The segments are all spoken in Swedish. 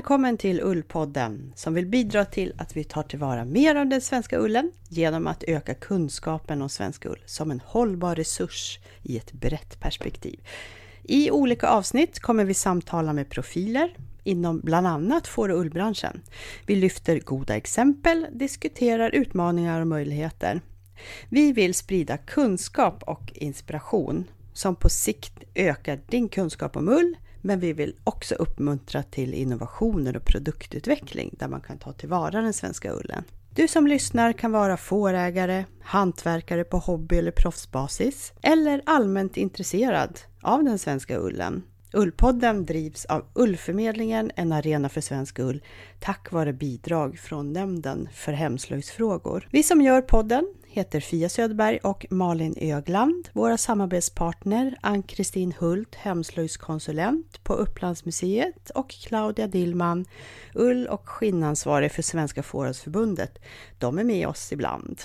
Välkommen till Ullpodden som vill bidra till att vi tar tillvara mer av den svenska ullen genom att öka kunskapen om svensk ull som en hållbar resurs i ett brett perspektiv. I olika avsnitt kommer vi samtala med profiler inom bland annat får och ullbranschen. Vi lyfter goda exempel, diskuterar utmaningar och möjligheter. Vi vill sprida kunskap och inspiration som på sikt ökar din kunskap om ull, men vi vill också uppmuntra till innovationer och produktutveckling där man kan ta tillvara den svenska ullen. Du som lyssnar kan vara fårägare, hantverkare på hobby eller proffsbasis eller allmänt intresserad av den svenska ullen. Ullpodden drivs av Ullförmedlingen, en arena för svensk ull, tack vare bidrag från Nämnden för hemslöjdsfrågor. Vi som gör podden heter Fia Söderberg och Malin Ögland. Våra samarbetspartner Ann-Kristin Hult, hemslöjdskonsulent på Upplandsmuseet och Claudia Dillman, ull och skinnansvarig för Svenska Fårhusförbundet. De är med oss ibland.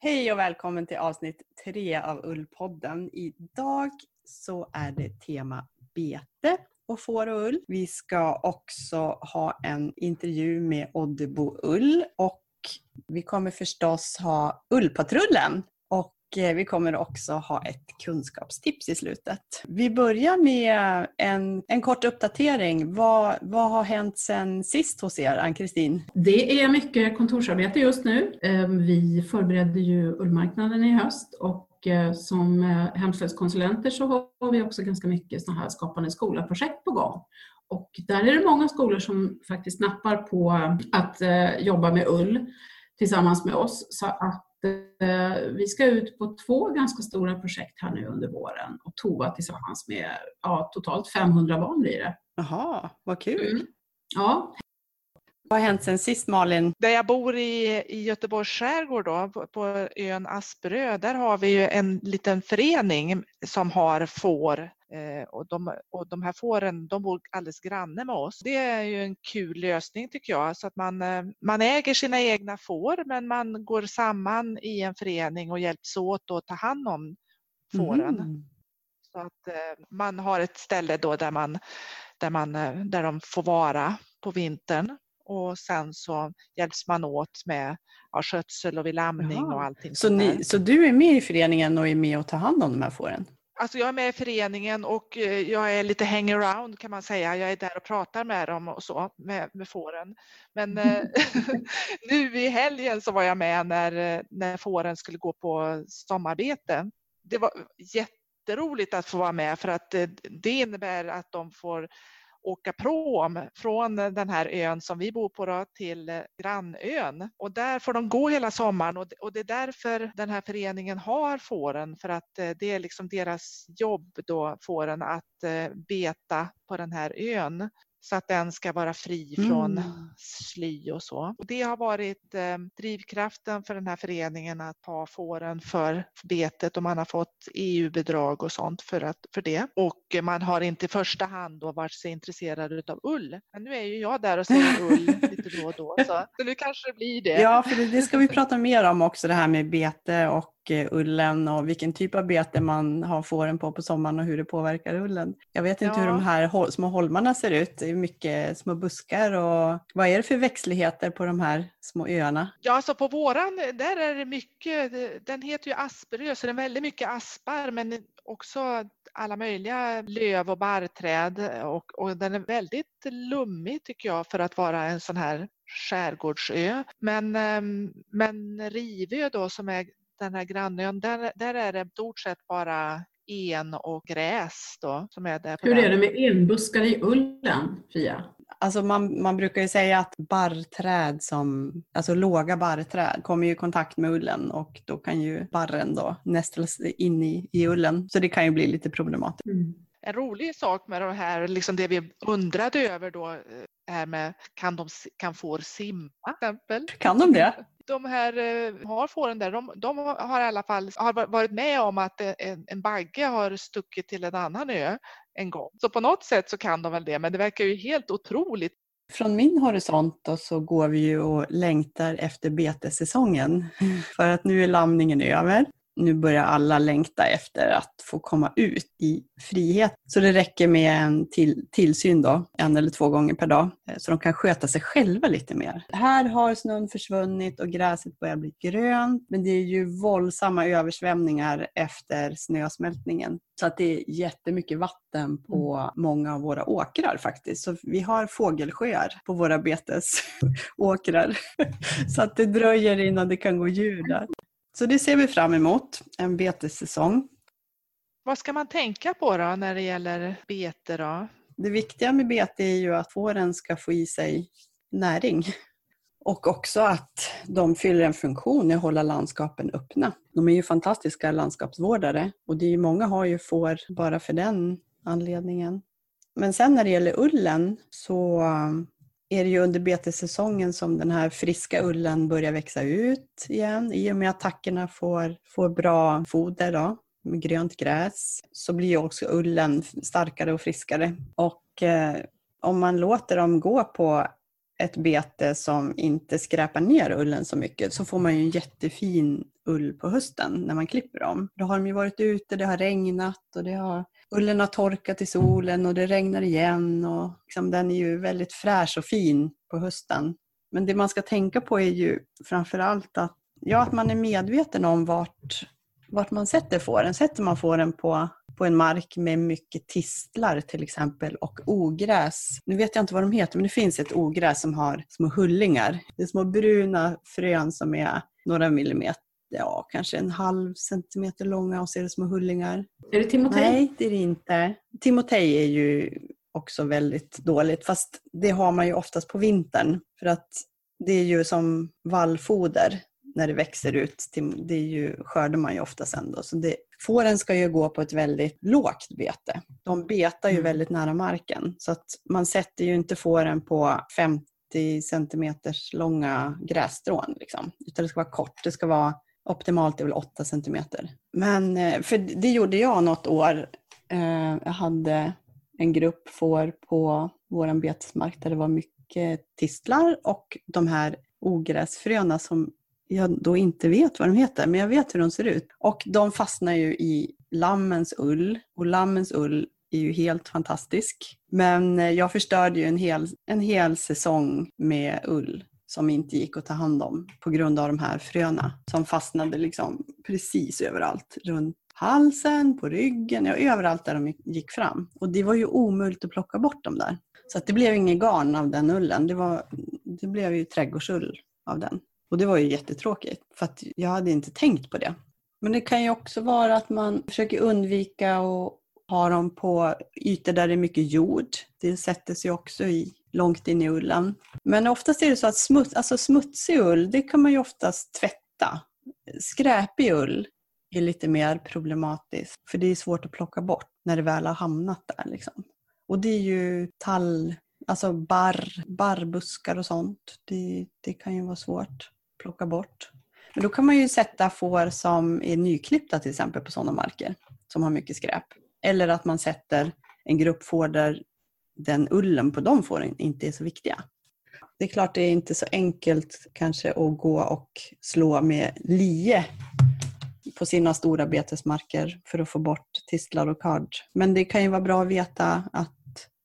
Hej och välkommen till avsnitt tre av Ullpodden. Idag så är det tema bete och får och ull. Vi ska också ha en intervju med Oddebo Ull och vi kommer förstås ha Ullpatrullen och eh, vi kommer också ha ett kunskapstips i slutet. Vi börjar med en, en kort uppdatering. Vad, vad har hänt sen sist hos er, Ann-Kristin? Det är mycket kontorsarbete just nu. Ehm, vi förbereder ju ullmarknaden i höst och och eh, som eh, hemslöjdskonsulenter så har vi också ganska mycket sådana här skapande skola-projekt på gång. Och där är det många skolor som faktiskt nappar på att eh, jobba med ull tillsammans med oss. Så att vi ska ut på två ganska stora projekt här nu under våren och Tova tillsammans med ja, totalt 500 barn blir det. Jaha, vad kul! Mm. Ja, vad har hänt sen sist Malin? Där jag bor i, i Göteborgs skärgård då, på, på ön Asperö, där har vi ju en liten förening som har får eh, och, de, och de här fåren de bor alldeles granne med oss. Det är ju en kul lösning tycker jag, så att man, eh, man äger sina egna får men man går samman i en förening och hjälps åt att ta hand om fåren. Mm. Så att eh, man har ett ställe då där, man, där, man, där de får vara på vintern och sen så hjälps man åt med ja, skötsel och vid lamning Jaha. och allting. Så, ni, så du är med i föreningen och är med och tar hand om de här fåren? Alltså jag är med i föreningen och eh, jag är lite hangaround kan man säga. Jag är där och pratar med dem och så, med, med fåren. Men eh, nu i helgen så var jag med när, eh, när fåren skulle gå på sommarbete. Det var jätteroligt att få vara med för att det innebär att de får åka prom från den här ön som vi bor på då, till grannön. Och där får de gå hela sommaren och det är därför den här föreningen har fåren för att eh, det är liksom deras jobb då, fåren, att eh, beta på den här ön så att den ska vara fri från mm. sly och så. Och det har varit eh, drivkraften för den här föreningen att ha fåren för betet och man har fått EU-bidrag och sånt för, att, för det. Och man har inte i första hand då varit så intresserad av ull. Men nu är ju jag där och säger ull lite då och då så, så nu kanske det blir det. Ja, för det, det ska vi prata mer om också det här med bete och ullen och vilken typ av bete man har fåren på på sommaren och hur det påverkar ullen. Jag vet inte ja. hur de här små holmarna ser ut. Det är mycket små buskar och vad är det för växtligheter på de här små öarna? Ja, alltså på våran, där är det mycket, den heter ju Asperö så det är väldigt mycket aspar men också alla möjliga löv och barrträd och, och den är väldigt lummig tycker jag för att vara en sån här skärgårdsö. Men, ehm, men Rivö då som är den här grannön, där, där är det i stort sett bara en och gräs då, som är där. Hur är det med enbuskar i ullen, Fia? Alltså man, man brukar ju säga att barrträd som, alltså låga barrträd kommer i kontakt med ullen och då kan ju barren då nästlas in i, i ullen. Så det kan ju bli lite problematiskt. Mm. En rolig sak med det här, liksom det vi undrade över då, eh, är med kan, de, kan får simma till exempel? Kan de det? de här eh, har fåren där, de, de, har i alla fall har varit med om att en, en bagge har stuckit till en annan ö en gång. Så på något sätt så kan de väl det, men det verkar ju helt otroligt. Från min horisont då så går vi ju och längtar efter betessäsongen. För att nu är lamningen över. Nu börjar alla längta efter att få komma ut i frihet. Så det räcker med en till, tillsyn då, en eller två gånger per dag, eh, så de kan sköta sig själva lite mer. Här har snön försvunnit och gräset börjar bli grönt, men det är ju våldsamma översvämningar efter snösmältningen. Så att det är jättemycket vatten på mm. många av våra åkrar faktiskt. Så vi har fågelsjöar på våra betesåkrar. Så att det dröjer innan det kan gå djur där. Så det ser vi fram emot, en betessäsong. Vad ska man tänka på då när det gäller bete? Då? Det viktiga med bete är ju att fåren ska få i sig näring. Och också att de fyller en funktion i att hålla landskapen öppna. De är ju fantastiska landskapsvårdare och det är många har ju får bara för den anledningen. Men sen när det gäller ullen så är det ju under betessäsongen som den här friska ullen börjar växa ut igen. I och med att tackorna får, får bra foder då, med grönt gräs så blir också ullen starkare och friskare. Och eh, om man låter dem gå på ett bete som inte skräpar ner ullen så mycket så får man ju en jättefin ull på hösten när man klipper dem. Då har de ju varit ute, det har regnat och det har, ullen har torkat i solen och det regnar igen. Och liksom, den är ju väldigt fräsch och fin på hösten. Men det man ska tänka på är ju framförallt att, ja, att man är medveten om vart, vart man sätter fåren. Sätter man fåren på på en mark med mycket tistlar till exempel och ogräs. Nu vet jag inte vad de heter men det finns ett ogräs som har små hullingar. Det är små bruna frön som är några millimeter ja, kanske en halv centimeter långa och så är det små hullingar. Är det timotej? Nej, det är det inte. Timotej är ju också väldigt dåligt, fast det har man ju oftast på vintern. För att det är ju som vallfoder när det växer ut. Det är ju, skördar man ju oftast ändå. Så det, fåren ska ju gå på ett väldigt lågt bete. De betar ju mm. väldigt nära marken. Så att man sätter ju inte fåren på 50 centimeters långa grässtrån. Liksom. Utan det ska vara kort. Det ska vara optimalt är väl 8 centimeter. Men eh, för det gjorde jag något år. Eh, jag hade en grupp får på vår betesmark där det var mycket tistlar och de här ogräsfröna som jag då inte vet vad de heter, men jag vet hur de ser ut. Och de fastnar ju i lammens ull och lammens ull är ju helt fantastisk. Men eh, jag förstörde ju en hel, en hel säsong med ull som inte gick att ta hand om på grund av de här fröna som fastnade liksom precis överallt. Runt halsen, på ryggen, ja, överallt där de gick fram. Och det var ju omöjligt att plocka bort dem där. Så det blev inget garn av den ullen. Det, var, det blev ju trädgårdsull av den. Och det var ju jättetråkigt för att jag hade inte tänkt på det. Men det kan ju också vara att man försöker undvika att ha dem på ytor där det är mycket jord. Det sätter sig också i långt in i ullen. Men oftast är det så att smuts, alltså smutsig ull, det kan man ju oftast tvätta. Skräpig ull är lite mer problematiskt, för det är svårt att plocka bort när det väl har hamnat där. Liksom. Och det är ju tall, alltså barr, barrbuskar och sånt. Det, det kan ju vara svårt att plocka bort. Men då kan man ju sätta får som är nyklippta till exempel på sådana marker som har mycket skräp. Eller att man sätter en grupp får där den ullen på de fåren inte är så viktiga. Det är klart det är inte så enkelt kanske att gå och slå med lie på sina stora betesmarker för att få bort tistlar och kard. Men det kan ju vara bra att veta att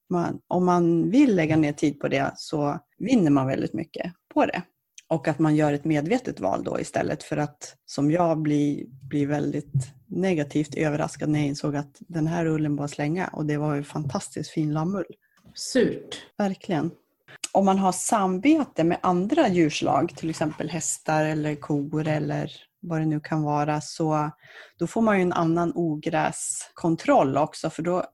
man, om man vill lägga ner tid på det så vinner man väldigt mycket på det. Och att man gör ett medvetet val då istället för att som jag blir, blir väldigt negativt överraskad när jag insåg att den här ullen bara slänga och det var ju fantastiskt fin lammull. Surt. Verkligen. Om man har samvete med andra djurslag, till exempel hästar eller kor eller vad det nu kan vara, så då får man ju en annan ogräskontroll också för då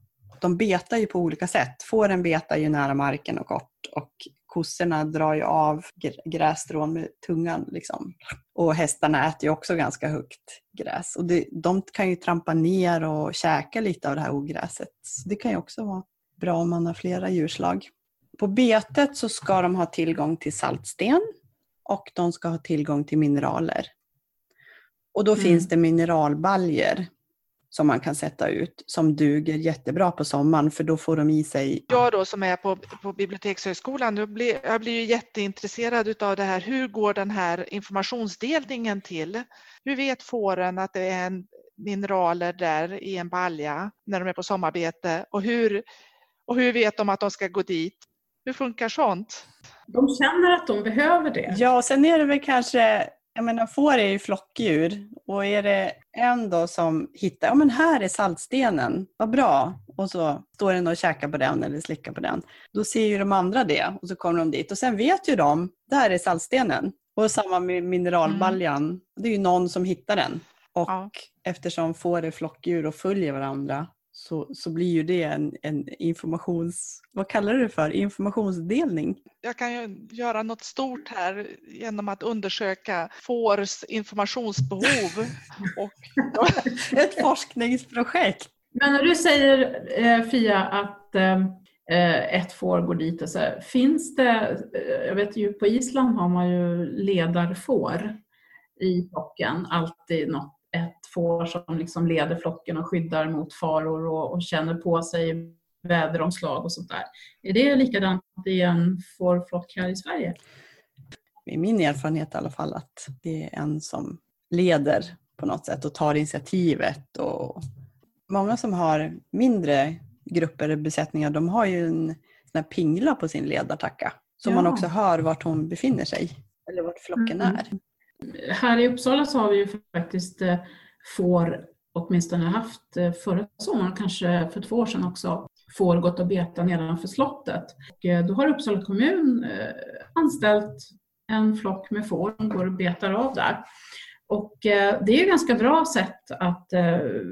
de betar ju på olika sätt. Fåren betar ju nära marken och kort och kossorna drar ju av grässtrån med tungan. Liksom. Och hästarna äter ju också ganska högt gräs. Och det, de kan ju trampa ner och käka lite av det här ogräset. Så det kan ju också vara bra om man har flera djurslag. På betet så ska de ha tillgång till saltsten och de ska ha tillgång till mineraler. Och då mm. finns det mineralbaljer som man kan sätta ut som duger jättebra på sommaren för då får de i sig. Jag då som är på, på Bibliotekshögskolan, jag blir, jag blir ju jätteintresserad av det här. Hur går den här informationsdelningen till? Hur vet fåren att det är en mineraler där i en balja när de är på sommarbete och hur, och hur vet de att de ska gå dit? Hur funkar sånt? De känner att de behöver det. Ja, och sen är det väl kanske jag menar, får är ju flockdjur och är det en då som hittar, ja men här är saltstenen, vad bra, och så står den och käkar på den eller slickar på den. Då ser ju de andra det och så kommer de dit och sen vet ju de, där är saltstenen. Och samma med mineralbaljan, mm. det är ju någon som hittar den. Och ja. eftersom får är flockdjur och följer varandra så, så blir ju det en, en informations... Vad kallar du det för? Informationsdelning? Jag kan ju göra något stort här genom att undersöka fårs informationsbehov. och... Ett forskningsprojekt. Men när du säger eh, Fia att eh, ett får går dit och så här, finns det, eh, jag vet ju på Island har man ju ledarfår i flocken, alltid något ett får som liksom leder flocken och skyddar mot faror och, och känner på sig väderomslag och sånt där. Är det likadant i en fårflock här i Sverige? I min erfarenhet i alla fall att det är en som leder på något sätt och tar initiativet. Och många som har mindre grupper eller besättningar de har ju en sån pingla på sin ledartacka så ja. man också hör vart hon befinner sig eller vart flocken mm. är. Här i Uppsala så har vi ju faktiskt eh, får, åtminstone haft eh, förra sommaren, kanske för två år sedan också, får gått och beta nedanför slottet. Och eh, då har Uppsala kommun anställt en flock med får som går och betar av där. Och det är ett ganska bra sätt att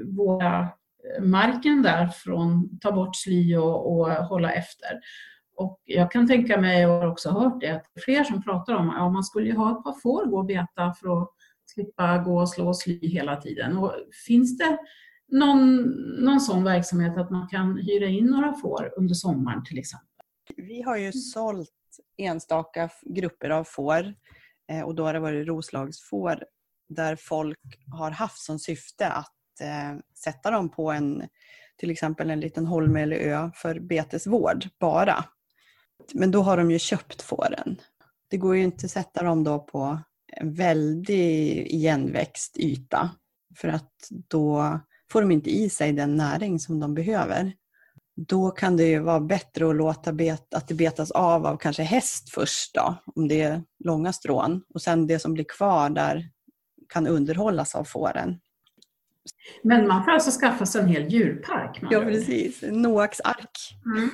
vårda marken där från ta bort sly och, och hålla efter. Och jag kan tänka mig, och har också hört det, att det är fler som pratar om att ja, man skulle ju ha ett par får gå och beta för att slippa gå och slå och sly hela tiden. Och finns det någon, någon sån verksamhet att man kan hyra in några får under sommaren till exempel? Vi har ju sålt enstaka grupper av får eh, och då har det varit roslagsfår där folk har haft som syfte att eh, sätta dem på en till exempel en liten holme eller ö för betesvård bara. Men då har de ju köpt fåren. Det går ju inte att sätta dem då på en väldig igenväxt yta för att då får de inte i sig den näring som de behöver. Då kan det ju vara bättre att låta bet, att det betas av av kanske häst först då, om det är långa strån. Och sen det som blir kvar där kan underhållas av fåren. Men man får alltså skaffa sig en hel djurpark? Ja, precis. Noaks ark. Mm.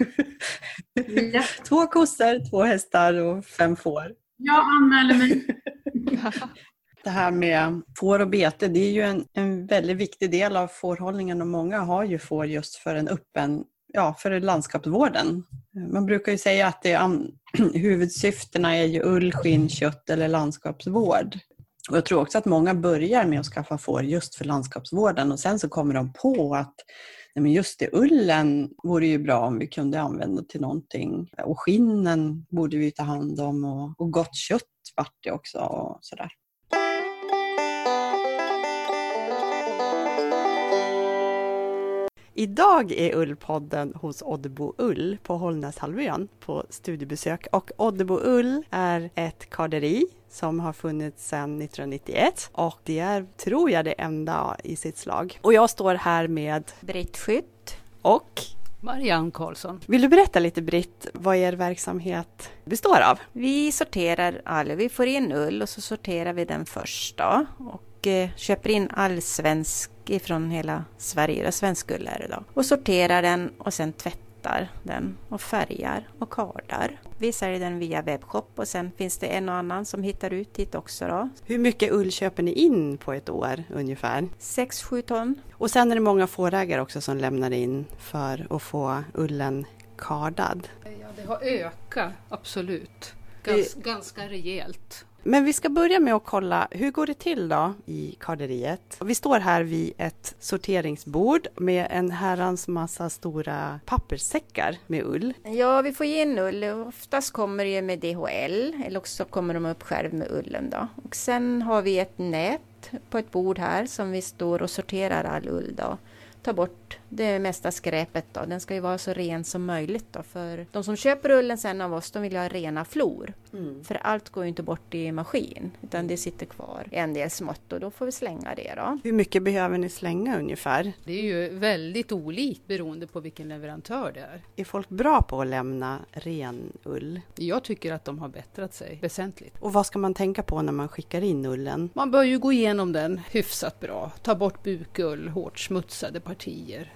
Ja. två kossor, två hästar och fem får. Jag anmäler mig. Det här med får och bete, det är ju en, en väldigt viktig del av fårhållningen och många har ju får just för en öppen, ja, för landskapsvården. Man brukar ju säga att det är, huvudsyftena är ju ull, skinn, kött eller landskapsvård. Och jag tror också att många börjar med att skaffa får just för landskapsvården och sen så kommer de på att nej men just det, ullen vore ju bra om vi kunde använda till någonting. Och skinnen borde vi ta hand om och, och gott kött vart det också och sådär. Idag är Ullpodden hos Oddebo Ull på Hållnäshalvön på studiebesök och Oddebo Ull är ett karderi som har funnits sedan 1991 och det är, tror jag, det enda i sitt slag. Och jag står här med Britt Skytt och Marianne Karlsson. Vill du berätta lite Britt vad er verksamhet består av? Vi sorterar all, vi får in ull och så sorterar vi den först då och eh, köper in all svensk ifrån hela Sverige, svensk ull är det då. Och sorterar den och sen tvättar den och färgar och kardar. Vi säljer den via webbshop och sen finns det en och annan som hittar ut dit också. Då. Hur mycket ull köper ni in på ett år ungefär? 6-7 ton. Och sen är det många fårägare också som lämnar in för att få ullen kardad. Ja, det har ökat absolut. Gans, ganska rejält. Men vi ska börja med att kolla, hur går det till då i karderiet? Vi står här vid ett sorteringsbord med en herrans massa stora papperssäckar med ull. Ja, vi får in ull. Oftast kommer det med DHL eller också kommer de upp själv med ullen då. Och sen har vi ett nät på ett bord här som vi står och sorterar all ull då. Tar bort det mesta skräpet då. Den ska ju vara så ren som möjligt då. För de som köper ullen sen av oss, de vill ju ha rena flor. Mm. För allt går ju inte bort i maskin, utan det sitter kvar en del smått och då får vi slänga det då. Hur mycket behöver ni slänga ungefär? Det är ju väldigt olikt beroende på vilken leverantör det är. Är folk bra på att lämna ren ull? Jag tycker att de har bättrat sig väsentligt. Och vad ska man tänka på när man skickar in ullen? Man bör ju gå igenom den hyfsat bra. Ta bort bukull, hårt smutsade partier,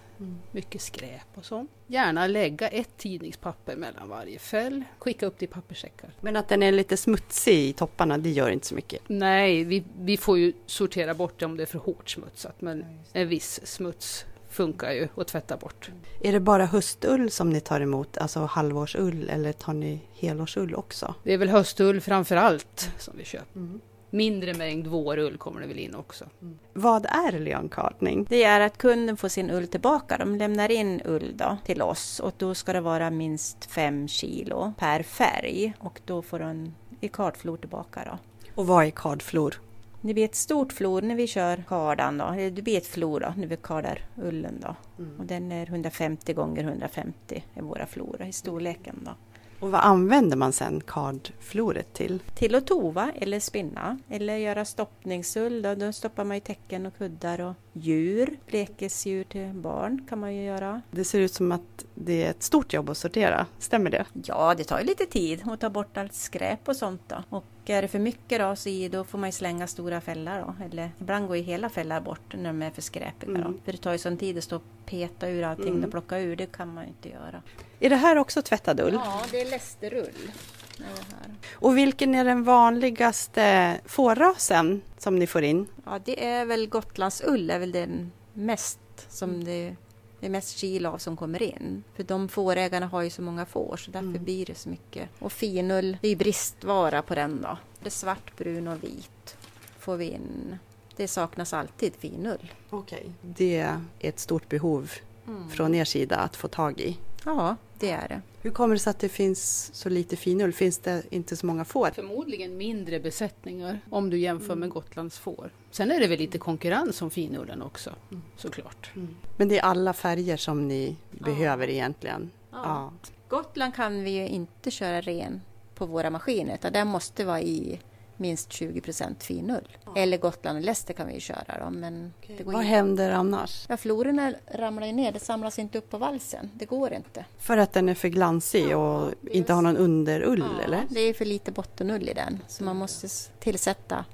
mycket skräp och sånt. Gärna lägga ett tidningspapper mellan varje fäll. Skicka upp det i papperssäckar. Men att den är lite smutsig i topparna, det gör inte så mycket. Nej, vi, vi får ju sortera bort det om det är för hårt smutsat. Men en viss smuts funkar ju att tvätta bort. Är det bara höstull som ni tar emot, alltså halvårsull, eller tar ni helårsull också? Det är väl höstull framför allt som vi köper. Mindre mängd vårull kommer det väl in också. Vad är leonkartning? Det är att kunden får sin ull tillbaka. De lämnar in ull då till oss och då ska det vara minst 5 kilo per färg och då får de i kartflor tillbaka då. Och vad är kardflor? Det blir ett stort flor när vi kör kardan då, eller det blir ett flor då när vi kardar ullen då. Och den är 150 gånger 150 är våra flor i storleken då. Och vad använder man sen kardfloret till? Till att tova eller spinna eller göra stoppningsull då, då stoppar man i täcken och kuddar och djur, lekesdjur till barn kan man ju göra. Det ser ut som att det är ett stort jobb att sortera, stämmer det? Ja, det tar ju lite tid att ta bort allt skräp och sånt då. Och är det för mycket då, så i, då får man ju slänga stora fällar då. Eller ibland går ju hela fällar bort när de är för skräpiga då. Mm. För det tar ju sån tid att stå och peta ur allting Mm. och plocka ur. Det kan man ju inte göra. Är det här också tvättad ull? Ja, det är lästerull. Det det. Och vilken är den vanligaste fårrasen som ni får in? Ja, det är väl Gotlandsull är väl den mest som det det är mest kilo av som kommer in. För de fårägarna har ju så många får så därför Mm. blir det så mycket. Och finull, det är ju bristvara på den då. Det är svart, brun och vit får vi in. Det saknas alltid finull. Okej. Det är ett stort behov från er sida att få tag i. Ja, det är det. Hur kommer det sig att det finns så lite finull? Finns det inte så många får? Förmodligen mindre besättningar om du jämför med Gotlands får. Sen är det väl lite konkurrens om finullen också, såklart. Men det är alla färger som ni behöver egentligen? Ja. Gotland kan vi ju inte köra ren på våra maskiner utan den måste vara i minst 20 finull. Eller Gotland och Leicester kan vi ju köra då, men det går Vad inte. händer annars? Ja, florerna ramlar ju ner, det samlas inte upp på valsen. Det går inte. För att den är för glansig och inte har någon underull eller? Det är för lite bottenull i den, så man måste tillsätta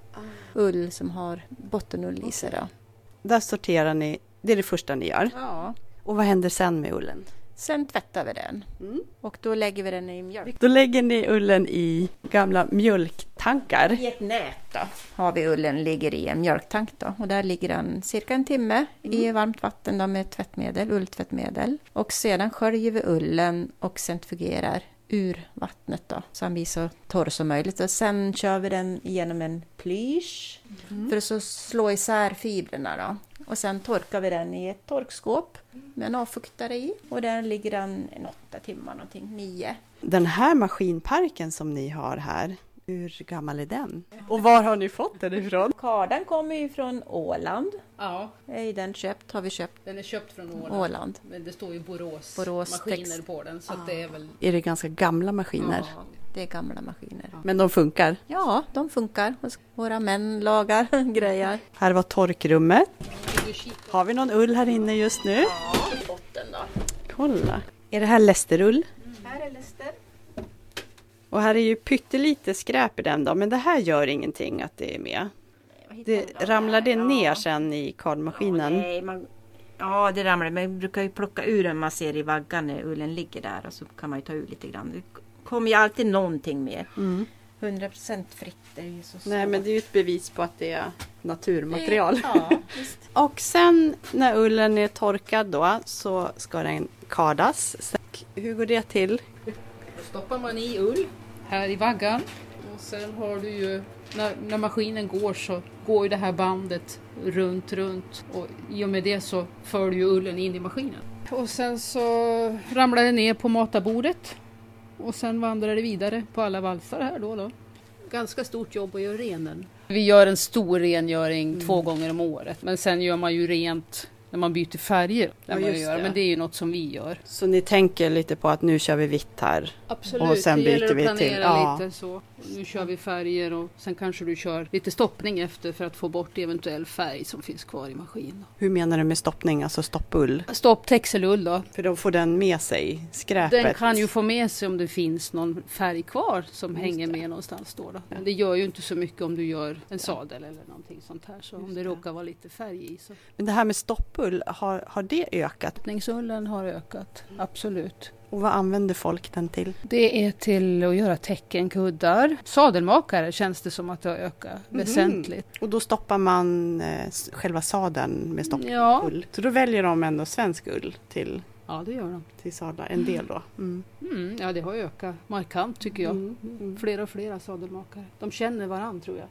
ull som har bottenull i sig. Då. Där sorterar ni, det är det första ni gör. Ja. Och vad händer sen med ullen? Sen tvättar vi den och då lägger vi den i mjölk. Då lägger ni ullen i gamla mjölktankar. I ett nät då har vi ullen, ligger i en mjölktank då och där ligger den cirka en timme i varmt vatten då med tvättmedel, ulltvättmedel. Och sedan sköljer vi ullen och centrifugerar ur vattnet då så han blir så torr som möjligt. Och sen kör vi den genom en plysch för att så slå isär fibrerna då. Och sen torkar vi den i ett torkskåp med en avfuktare i och där ligger den en åtta timmar någonting, nio. Den här maskinparken som ni har här, hur gammal är den? Och var har ni fått den ifrån? Kardan kommer ju från Åland. Ja, Är den köpt har vi köpt den är köpt från Åland. Åland. Men det står ju Borås, Borås maskiner text- på den så att det är väl... Är det ganska gamla maskiner? Ja, Det är gamla maskiner. Men de funkar? Ja, de funkar. Våra män lagar grejer. Här var torkrummet. Har vi någon ull här inne just nu? Botten då. Kolla! Är det här lästerull? Här är Lester. Och här är ju pyttelite skräp i den då, men det här gör ingenting att det är med. Det, ramlar det ner sen i kardmaskinen? Nej, man, ja, det ramlar. Man brukar ju plocka ur den man ser i vaggan när ullen ligger där och så kan man ju ta ur lite grann. Det kommer ju alltid någonting med. 100% fritt så svårt. Nej, men det är ju ett bevis på att det är naturmaterial. Ja. Och sen när ullen är torkad då så ska den kardas. Så Hur går det till? Då stoppar man i ull här i vaggan och sen har du ju när, när maskinen går så går ju det här bandet runt, runt och i och med det så för du ju ullen in i maskinen. Och sen så ramlar det ner på matarbordet och sen vandrar det vidare på alla valsar här då. då. Ganska stort jobb att göra renen. Vi gör en stor rengöring Mm. två gånger om året. Men sen gör man ju rent när man byter färger. Ja, man gör. det. Men det är ju något som vi gör. Så ni tänker lite på att nu kör vi vitt här? Absolut, Och sen det gäller byter att vi planera till- ja. lite så. Nu kör vi färger och sen kanske du kör lite stoppning efter för att få bort eventuell färg som finns kvar i maskinen. Hur menar du med stoppning, alltså stoppull? Stopp texelull då. För då får den med sig skräpet? Den kan ju få med sig om det finns någon färg kvar som Just hänger det. med någonstans då, då. Men det gör ju inte så mycket om du gör en sadel eller någonting sånt här. Så Just om det det. råkar vara lite färg i så. Men det här med stoppull, har, har det ökat? Stoppningsullen har ökat, absolut. Och vad använder folk den till? Det är till att göra täcken, kuddar. Sadelmakare känns det som att det har ökat Mhm. väsentligt. Och då stoppar man eh, själva sadeln med stoppull? Ja. Så då väljer de ändå svensk ull till, ja, det gör de. till sadlar, en del då? Mm. Mm, ja, det har ökat markant tycker jag. Mm, mm. Fler och fler sadelmakare. De känner varandra tror jag.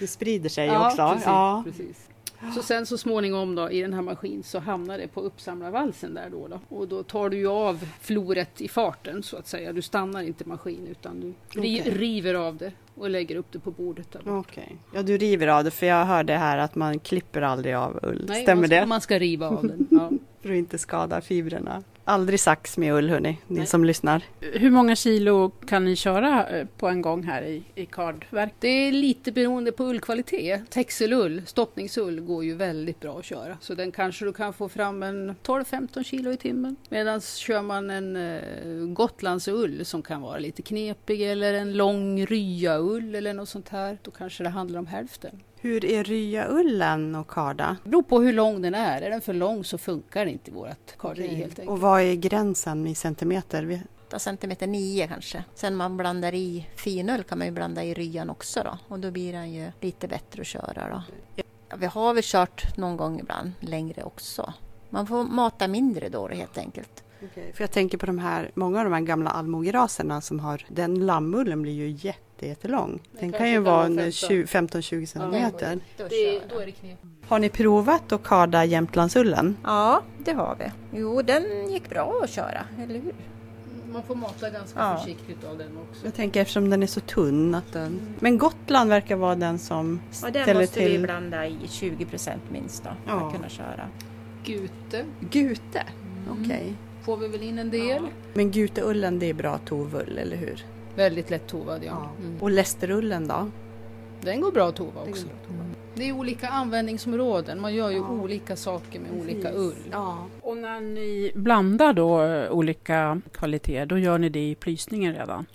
Det sprider sig Ja, också? Precis, Ja. precis. Så sen så småningom då i den här maskinen så hamnar det på uppsamlarvalsen där då, då. Och då tar du av floret i farten så att säga. Du stannar inte maskin utan du Okej. river av det och lägger upp det på bordet. Okej. Ja, du river av det för jag hörde här att man klipper aldrig av ull. Nej, Stämmer man, ska- det? Man ska riva av den. Ja. För att inte skada fibrerna. Aldrig sax med ull hörni, ni Nej. som lyssnar. Hur många kilo kan ni köra eh, på en gång här i, i kardverk? Det är lite beroende på ullkvalitet. Texelull, stoppningsull, går ju väldigt bra att köra. Så den kanske du kan få fram en 12-15 kilo i timmen. Medan kör man en eh, Gotlandsull som kan vara lite knepig eller en lång ryaull eller något sånt här. Då kanske det handlar om hälften. Hur är ryaullen och karda? Det beror på hur lång den är. Är den för lång så funkar det inte i vårt karderi helt enkelt. Och vad är gränsen i centimeter? Vi- 8 centimeter 9 kanske. Sen man blandar i finull kan man ju blanda i ryan också då. Och då blir den ju lite bättre att köra då. Ja, vi har väl kört någon gång ibland längre också. Man får mata mindre då helt enkelt. För jag tänker på de här, många av de här gamla allmogeraserna som har, den lammullen blir ju jätte, jättelång. Den kan ju vara vara en 15. 20 15-20 centimeter. Det, då är det knep. Har ni provat att karda Jämtlandsullen? Ja, det har vi. Jo, den gick bra att köra, eller hur? Man får mata ganska Ja. försiktigt av den också. Jag tänker eftersom den är så tunn att den... Men Gotland verkar vara den som Och den ställer måste vi till blanda i 20 procent minst då, för Ja. att kunna köra. Gute Gute. Okej. Får vi väl in en del. Men guteullen det är bra tovull, eller hur? Väldigt lätt tovad ja. Mm. Och lästerullen då? Den går bra att tova också. Mm. Det är olika användningsområden. Man gör ju Ja. olika saker med olika ull. Ja. Och när ni blandar då olika kvaliteter, då gör ni det i plysningen redan?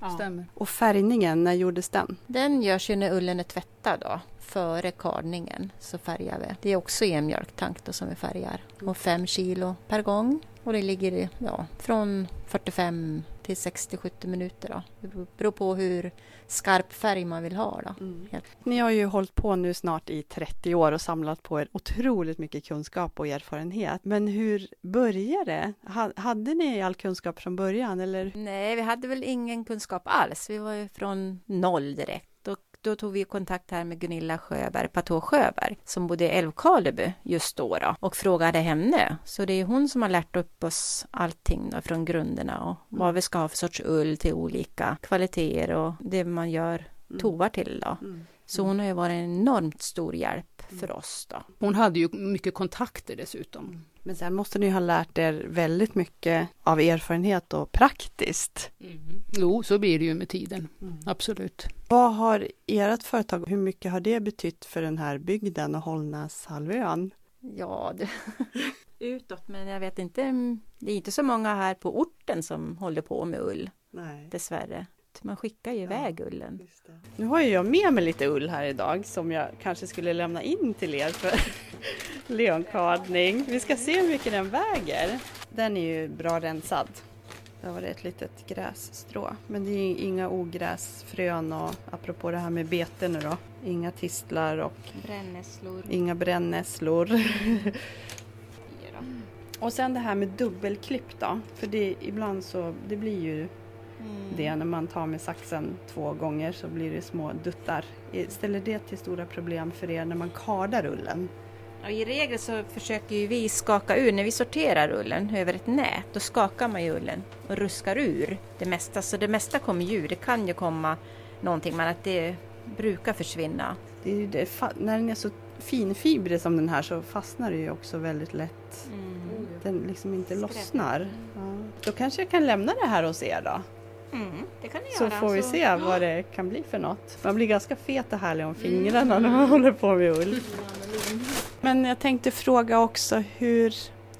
Ja, stämmer. Och färgningen, när gjordes den? Den görs ju när ullen är tvättad då. Före kardningen så färgar vi. Det är också i en mjölktank då som vi färgar. Och fem kilo per gång. Och det ligger ja, från 45 till 60-70 minuter då. Det beror- på hur skarp färg man vill ha då. Helt. Ni har ju hållit på nu snart i 30 år och samlat på er otroligt mycket kunskap och erfarenhet. Men hur började det? Ha- Hade ni all kunskap från början eller? Nej, vi hade väl ingen kunskap alls. Vi var ju från noll direkt. Då tog vi kontakt här med Gunilla Sjöberg, Patå Sjöberg, som bodde i Älvkarleby just då, då och frågade henne. Så det är hon som har lärt upp oss allting då, från grunderna och vad vi ska ha för sorts ull till olika kvaliteter och det man gör tovar till då. Så hon har ju varit en enormt stor hjälp för oss då. Hon hade ju mycket kontakter dessutom. Men sen måste ni ha lärt er väldigt mycket av erfarenhet och praktiskt. Jo, så blir det ju med tiden. Absolut. Vad har ert företag, hur mycket har det betytt för den här bygden och Hållnäshalvön? Ja, det... utåt, men jag vet inte. mm, Det är inte så många här på orten som håller på med ull, Nej. dessvärre. Man skickar ju iväg ullen. Nu har ju jag med mig lite ull här idag som jag kanske skulle lämna in till er för leonkadning. Vi ska se hur mycket den väger. Den är ju bra rensad. Där var det ett litet grässtrå. Men det är inga ogräsfrön och apropå det här med bete nu då. Inga tistlar och Brännässlor. inga brännässlor. Och sen det här med dubbelklipp då. För det ibland så, det blir ju det när man tar med saxen två gånger så blir det små duttar. Ställer det till stora problem för er när man kardar ullen? Och I regel så försöker vi skaka ur, när vi sorterar ullen över ett nät, då skakar man ju ullen och ruskar ur det mesta. Så det mesta kommer ju. Det kan ju komma någonting, men att det brukar försvinna. Det är det, när den är så finfibrig som den här så fastnar det ju också väldigt lätt. Den liksom inte lossnar. Ja. Då kanske jag kan lämna det här hos er då. Mm, det kan ni Så göra. får vi se vad det kan bli för något. Man blir ganska fet och härlig om fingrarna när man håller på med ull. Men jag tänkte fråga också hur,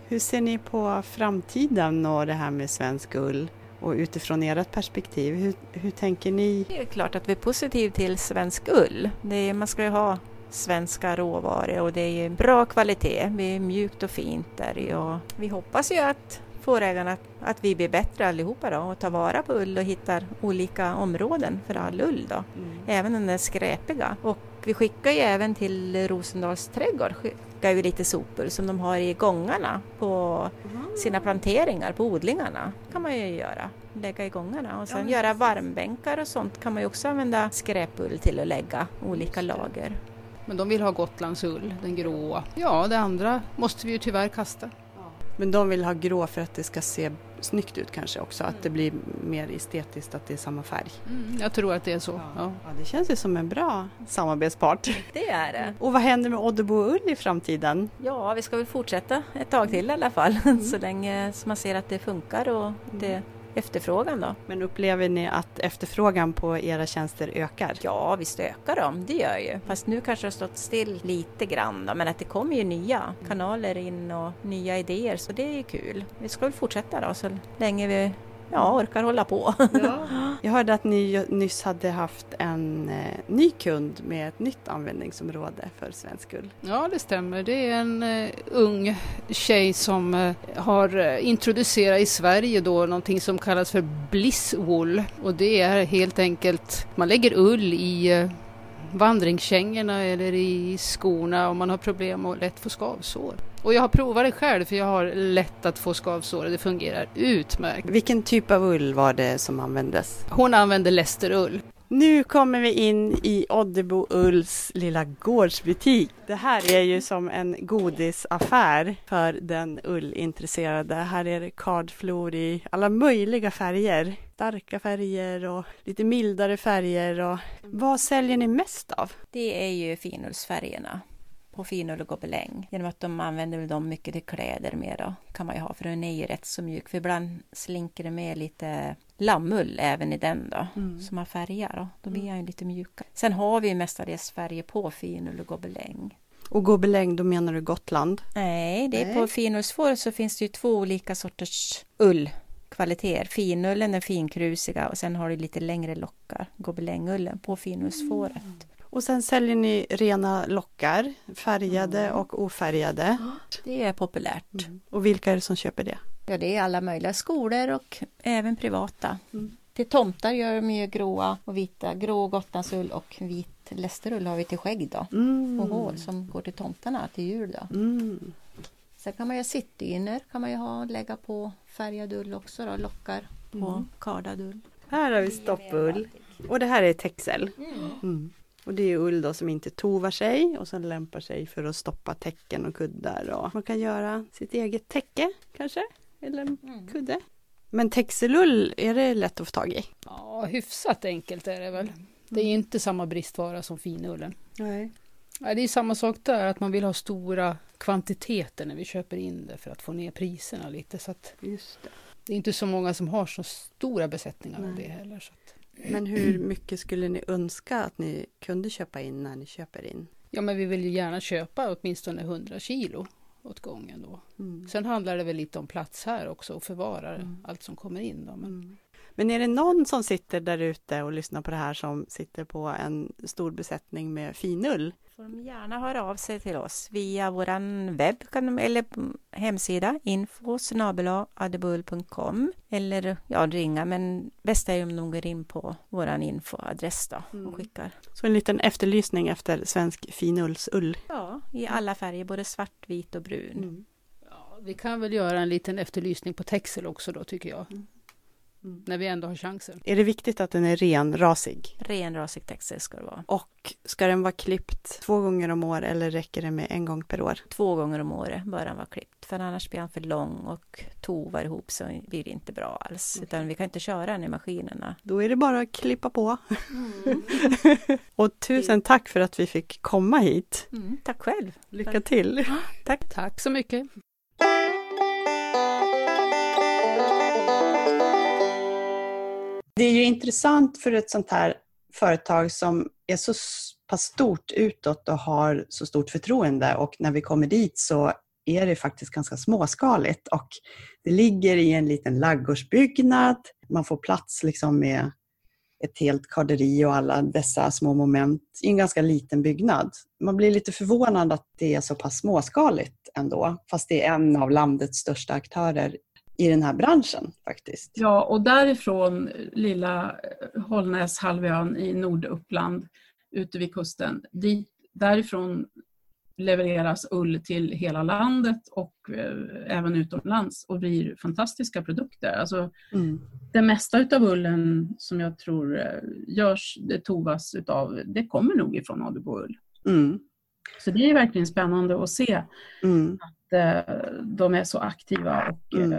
hur ser ni på framtiden och det här med svensk ull? Och utifrån ert perspektiv, hur, hur tänker ni? Det är klart att vi är positiva till svensk ull. Det är, man ska ju ha svenska råvaror och det är ju bra kvalitet. Det är mjukt och fint där i och vi hoppas ju att fårägarna, att vi blir bättre allihopa då och tar vara på ull och hittar olika områden för all ull då. Även den där skräpiga. Och vi skickar ju även till Rosendals trädgård skickar vi lite sopor som de har i gångarna på sina planteringar, på odlingarna. kan man ju göra. Lägga i gångarna och sen göra varmbänkar och sånt kan man ju också använda skräpull till att lägga olika lager. Men de vill ha Gotlandsull, den gråa. Ja, det andra måste vi ju tyvärr kasta. Men de vill ha grå för att det ska se snyggt ut kanske också, att det blir mer estetiskt att det är samma färg. Mm, jag tror att det är så. Ja. Ja, det känns ju som en bra samarbetspart. Det är det. Och vad händer med Oddebo ull i framtiden? Ja, vi ska väl fortsätta ett tag till i alla fall. Så länge som man ser att det funkar och det är efterfrågan då. Men upplever ni att efterfrågan på era tjänster ökar? Ja, visst ökar de, det gör ju. Fast nu kanske det har stått still lite grann då, men att det kommer ju nya kanaler in och nya idéer så det är ju kul. Vi ska väl fortsätta då så länge vi ja, orkar hålla på. Jag hörde att ni nyss hade haft en eh, ny kund med ett nytt användningsområde för svensk ull. Ja, det stämmer. Det är en eh, ung tjej som eh, har introducerat i Sverige då någonting som kallas för blisswool. Och det är helt enkelt, man lägger ull i vandringskängorna eller i skorna om man har problem och lätt få skavsår. Och jag har provat det själv för jag har lätt att få skavsår och det fungerar utmärkt. Vilken typ av ull var det som användes? Hon använder lästerull. Nu kommer vi in i Oddebo Ulls lilla gårdsbutik. Det här är ju som en godisaffär för den ullintresserade. Här är det kardflor i alla möjliga färger. Starka färger och lite mildare färger. Och vad säljer ni mest av? Det är ju finullsfärgerna på finull och gobeläng. Genom att de använder dem mycket till kläder mer då, kan man ju ha, för den är ju rätt så mjuk. För ibland slinker det med lite lammull även i den då, som har färger då. Då blir den ju lite mjukare. Sen har vi ju mestadels färger på finull och gobeläng. Och gobeläng, då menar du Gotland? Nej, det är Nej. på finullsfår så finns det ju två olika sorters ull kvaliteter. Finullen, den finkrusiga och sen har du lite längre lockar, gobelängullen på finullsfåret. Och sen säljer ni rena lockar, färgade och ofärgade. Det är populärt. Och vilka är det som köper det? Ja, det är alla möjliga skolor och även privata. Till tomtar gör de ju gråa och vita, grå gotlandsull och vit lästerull har vi till skägg då. Mm. Och hål som går till tomtarna till jul då. Mm. Sen kan man ju ha sittdynor kan man ju ha lägga på färgad ull också då, lockar på kardad ull. Här har vi stoppull. Och det här är texel. Mm. Och det är ull då som inte tovar sig och som lämpar sig för att stoppa täcken och kuddar. Och man kan göra sitt eget täcke kanske, eller en kudde. Men texelull, är det lätt att få tag i? Ja, hyfsat enkelt är det väl. Det är inte samma bristvara som finullen. Nej. Ja, det är samma sak där, att man vill ha stora kvantiteter när vi köper in det för att få ner priserna lite. Så det. det är inte så många som har så stora besättningar av Nej. det heller. Så Men hur mycket skulle ni önska att ni kunde köpa in när ni köper in? ja, men vi vill ju gärna köpa åtminstone 100 kilo åt gången då. Mm. Sen handlar det väl lite om plats här också och förvara allt som kommer in. Då. Men, Mm. Men är det någon som sitter där ute och lyssnar på det här som sitter på en stor besättning med finull? Får de gärna höra av sig till oss via våran webb kan de, eller hemsida info adebull.com eller ja, ringa men bäst är om de går in på våran infoadress då och skickar. Så en liten efterlysning efter svensk finullsull. Ja, i alla färger, både svart, vit och brun. Mm. ja, vi kan väl göra en liten efterlysning på Texel också då tycker jag. Mm. När vi ändå har chansen. Är det viktigt att den är renrasig? Renrasig textil ska det vara. Och ska den vara klippt två gånger om året eller räcker det med en gång per år? Två gånger om året bör den vara klippt. För annars blir han för lång och tovar ihop så blir det inte bra alls. Mm. Utan vi kan inte köra den i maskinerna. Då är det bara att klippa på. Mm. och tusen tack för att vi fick komma hit. Mm, tack själv. Lycka till. Tack. Tack så mycket. Det är ju intressant för ett sånt här företag som är så pass stort utåt och har så stort förtroende och när vi kommer dit så är det faktiskt ganska småskaligt och det ligger i en liten laggårdsbyggnad. Man får plats liksom med ett helt karderi och alla dessa små moment i en ganska liten byggnad. Man blir lite förvånad att det är så pass småskaligt ändå, fast det är en av landets största aktörer i den här branschen faktiskt. Ja, och därifrån lilla Hållnäshalvön i Norduppland ute vid kusten, dit, därifrån levereras ull till hela landet och eh, även utomlands och blir fantastiska produkter. Alltså, Mm. det mesta utav ullen som jag tror eh, görs, det tovas utav, det kommer nog ifrån Adebo ull. Mm. Så det är verkligen spännande att se Mm. att eh, de är så aktiva och Mm. eh,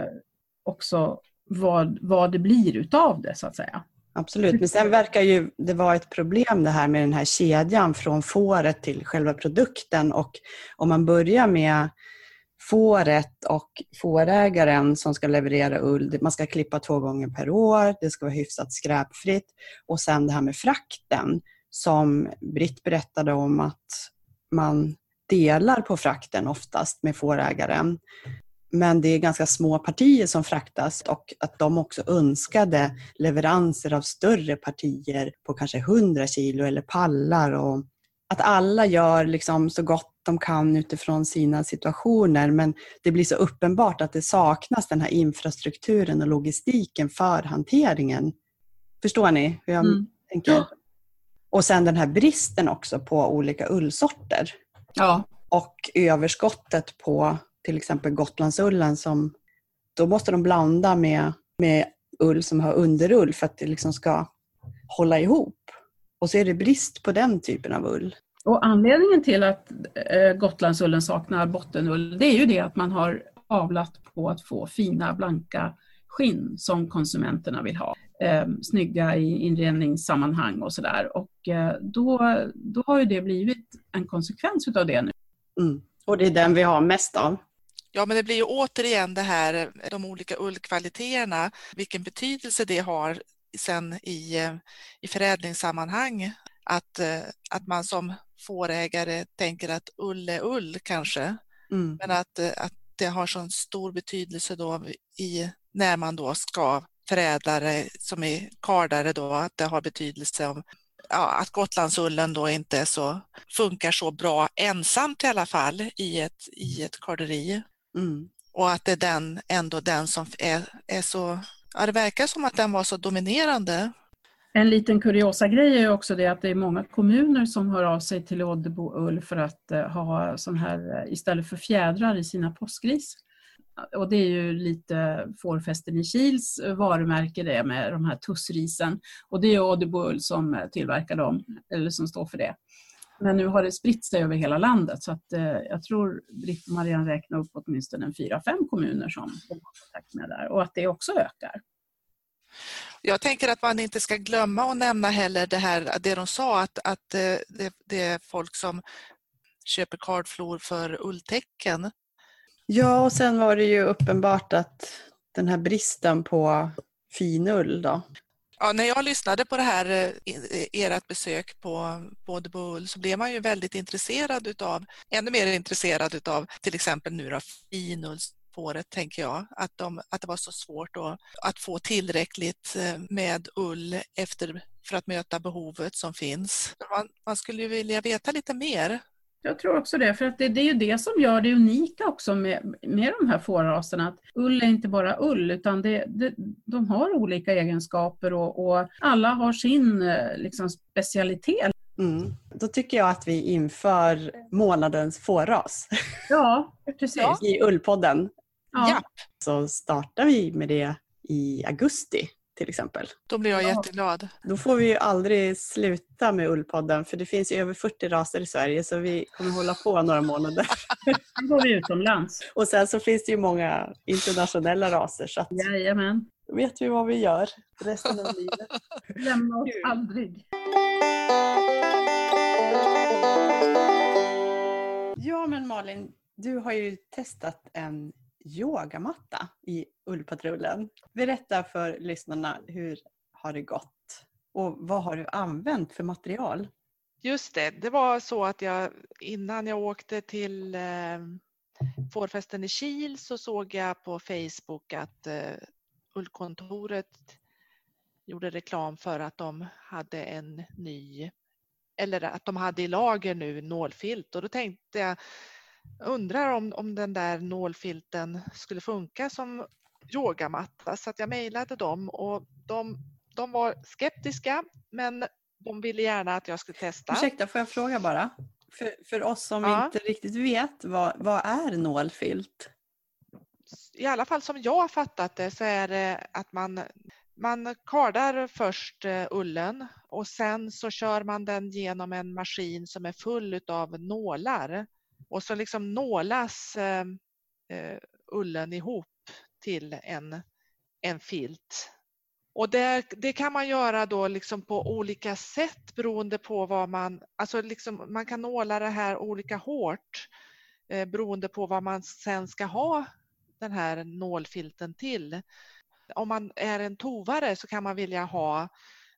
också vad, vad det blir utav det så att säga. Absolut, men sen verkar ju det vara ett problem det här med den här kedjan från fåret till själva produkten och om man börjar med fåret och fårägaren som ska leverera ull, man ska klippa två gånger per år, det ska vara hyfsat skräpfritt och sen det här med frakten som Britt berättade om att man delar på frakten oftast med fårägaren. Men det är ganska små partier som fraktas och att de också önskade leveranser av större partier på kanske 100 kilo eller pallar. Och att alla gör liksom så gott de kan utifrån sina situationer men det blir så uppenbart att det saknas den här infrastrukturen och logistiken för hanteringen. Förstår ni hur jag Mm. tänker? Ja. Och sen den här bristen också på olika ullsorter Ja, och överskottet på till exempel Gotlandsullen som då måste de blanda med, med ull som har underull för att det liksom ska hålla ihop. Och så är det brist på den typen av ull. och anledningen till att eh, Gotlandsullen saknar bottenull det är ju det att man har avlat på att få fina blanka skinn som konsumenterna vill ha. Eh, snygga i inredningssammanhang och sådär. Och eh, då, då har ju det blivit en konsekvens utav det nu. Mm. Och det är den vi har mest av. Ja, men det blir ju återigen det här, de olika ullkvaliteterna, vilken betydelse det har sen i, i förädlingssammanhang. Att, att man som fårägare tänker att ull är ull kanske, Mm. men att, att det har sån stor betydelse då i, när man då ska förädla det som i kardare då, att det har betydelse om ja, att Gotlandsullen då inte så, funkar så bra ensamt i alla fall i ett, i ett karderi. Mm. Och att det är den, ändå den som är, är så, ja det verkar som att den var så dominerande. En liten kuriosa grej är också det att det är många kommuner som hör av sig till Oddebo ull för att eh, ha sån här eh, istället för fjädrar i sina påskris. Och det är ju lite fårfästen i Kils varumärke det med de här tussrisen. Och det är Oddebo ull som eh, tillverkar dem, eller som står för det. Men nu har det spritt sig över hela landet så att eh, jag tror Britt och Marianne räknar upp åtminstone fyra, fem kommuner som de har kontakt med där och att det också ökar. Jag tänker att man inte ska glömma att nämna heller det här, det de sa att, att eh, det, det är folk som köper kardflor för ulltäcken. Ja, och sen var det ju uppenbart att den här bristen på finull då. Ja, när jag lyssnade på det här, eh, e-, e-, ert besök på både Bull så blev man ju väldigt intresserad utav, ännu mer intresserad utav till exempel nu då finullsfåret tänker jag, att, de, att det var så svårt att, att få tillräckligt eh, med ull efter, för att möta behovet som finns. Man, man skulle ju vilja veta lite mer. Jag tror också det, för att det, det är ju det som gör det unika också med, med de här fårraserna. Att ull är inte bara ull, utan det, det, de har olika egenskaper och, och alla har sin eh, liksom, specialitet. Mm. Då tycker jag att vi inför månadens fårras Ja, precis. I Ullpodden. Ja. Så startar vi med det i augusti till exempel. Då blir jag jätteglad. Då får vi ju aldrig sluta med Ullpodden för det finns ju över 40 raser i Sverige så vi kommer hålla på några månader. Sen går vi utomlands. Och sen så finns det ju många internationella raser så att Jajamän. då vet vi vad vi gör resten av livet. Lämna oss aldrig. Ja men Malin, du har ju testat en yogamatta i Ullpatrullen. Berätta för lyssnarna hur har det gått och vad har du använt för material? Just det, det var så att jag innan jag åkte till eh, fårfesten i Kil så såg jag på Facebook att eh, Ullkontoret gjorde reklam för att de hade en ny, eller att de hade i lager nu nålfilt och då tänkte jag, undrar om, om den där nålfilten skulle funka som yogamatta så att jag mejlade dem och de, de var skeptiska men de ville gärna att jag skulle testa. Ursäkta, får jag fråga bara? För, för oss som Ja. inte riktigt vet, vad, vad är nålfilt? i alla fall som jag har fattat det så är det att man, man kardar först eh, ullen och sen så kör man den genom en maskin som är full av nålar. Och så liksom nålas eh, eh, ullen ihop till en, en filt. Och det, det kan man göra då liksom på olika sätt beroende på vad man, alltså liksom man kan nåla det här olika hårt eh, beroende på vad man sen ska ha den här nålfilten till. Om man är en tovare så kan man vilja ha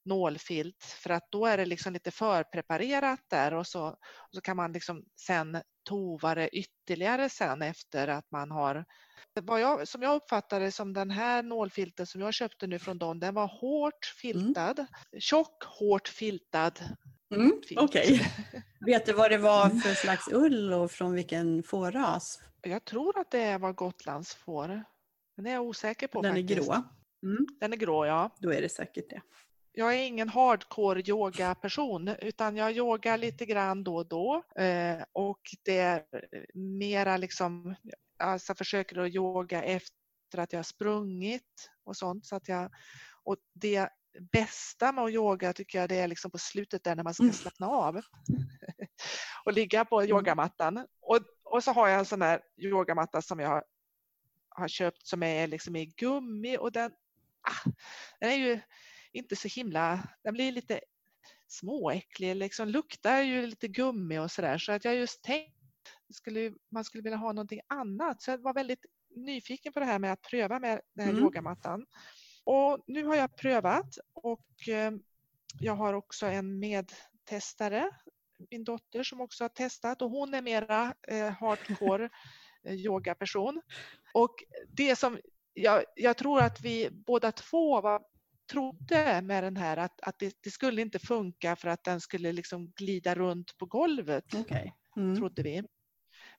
nålfilt för att då är det liksom lite förpreparerat där och så, och så kan man liksom sen tova det ytterligare sen efter att man har vad jag, som jag uppfattade som den här nålfilten som jag köpte nu från dem, den var hårt filtad, tjock, hårt filtad. Mm. Okej. Vet du vad det var för slags ull och från vilken fårras? Jag tror att det var Gotlands får. Den är jag osäker på Den är faktiskt. grå. Mm, Den är grå, ja. då är det säkert det. Jag är ingen hardcore yoga-person utan jag yogar lite grann då och då. Eh, och det är mera liksom, alltså försöker att yoga efter att jag har sprungit och sånt. Så att jag, och det bästa med att yoga tycker jag det är liksom på slutet där när man ska Mm. slappna av. och ligga på yogamattan. Och, och så har jag en sån där yogamatta som jag har, har köpt som är liksom i gummi och den, ah, den är ju inte så himla, den blir lite småäcklig, liksom luktar ju lite gummi och sådär. Så att jag just tänkte skulle, man skulle vilja ha någonting annat. Så jag var väldigt nyfiken på det här med att pröva med den här Mm. yogamattan. Och nu har jag prövat och eh, jag har också en medtestare, min dotter som också har testat och hon är mera eh, hardcore eh, yogaperson. Och det som jag, jag tror att vi båda två var, trodde med den här att, att det, det skulle inte funka för att den skulle liksom glida runt på golvet Okej. Mm. trodde vi.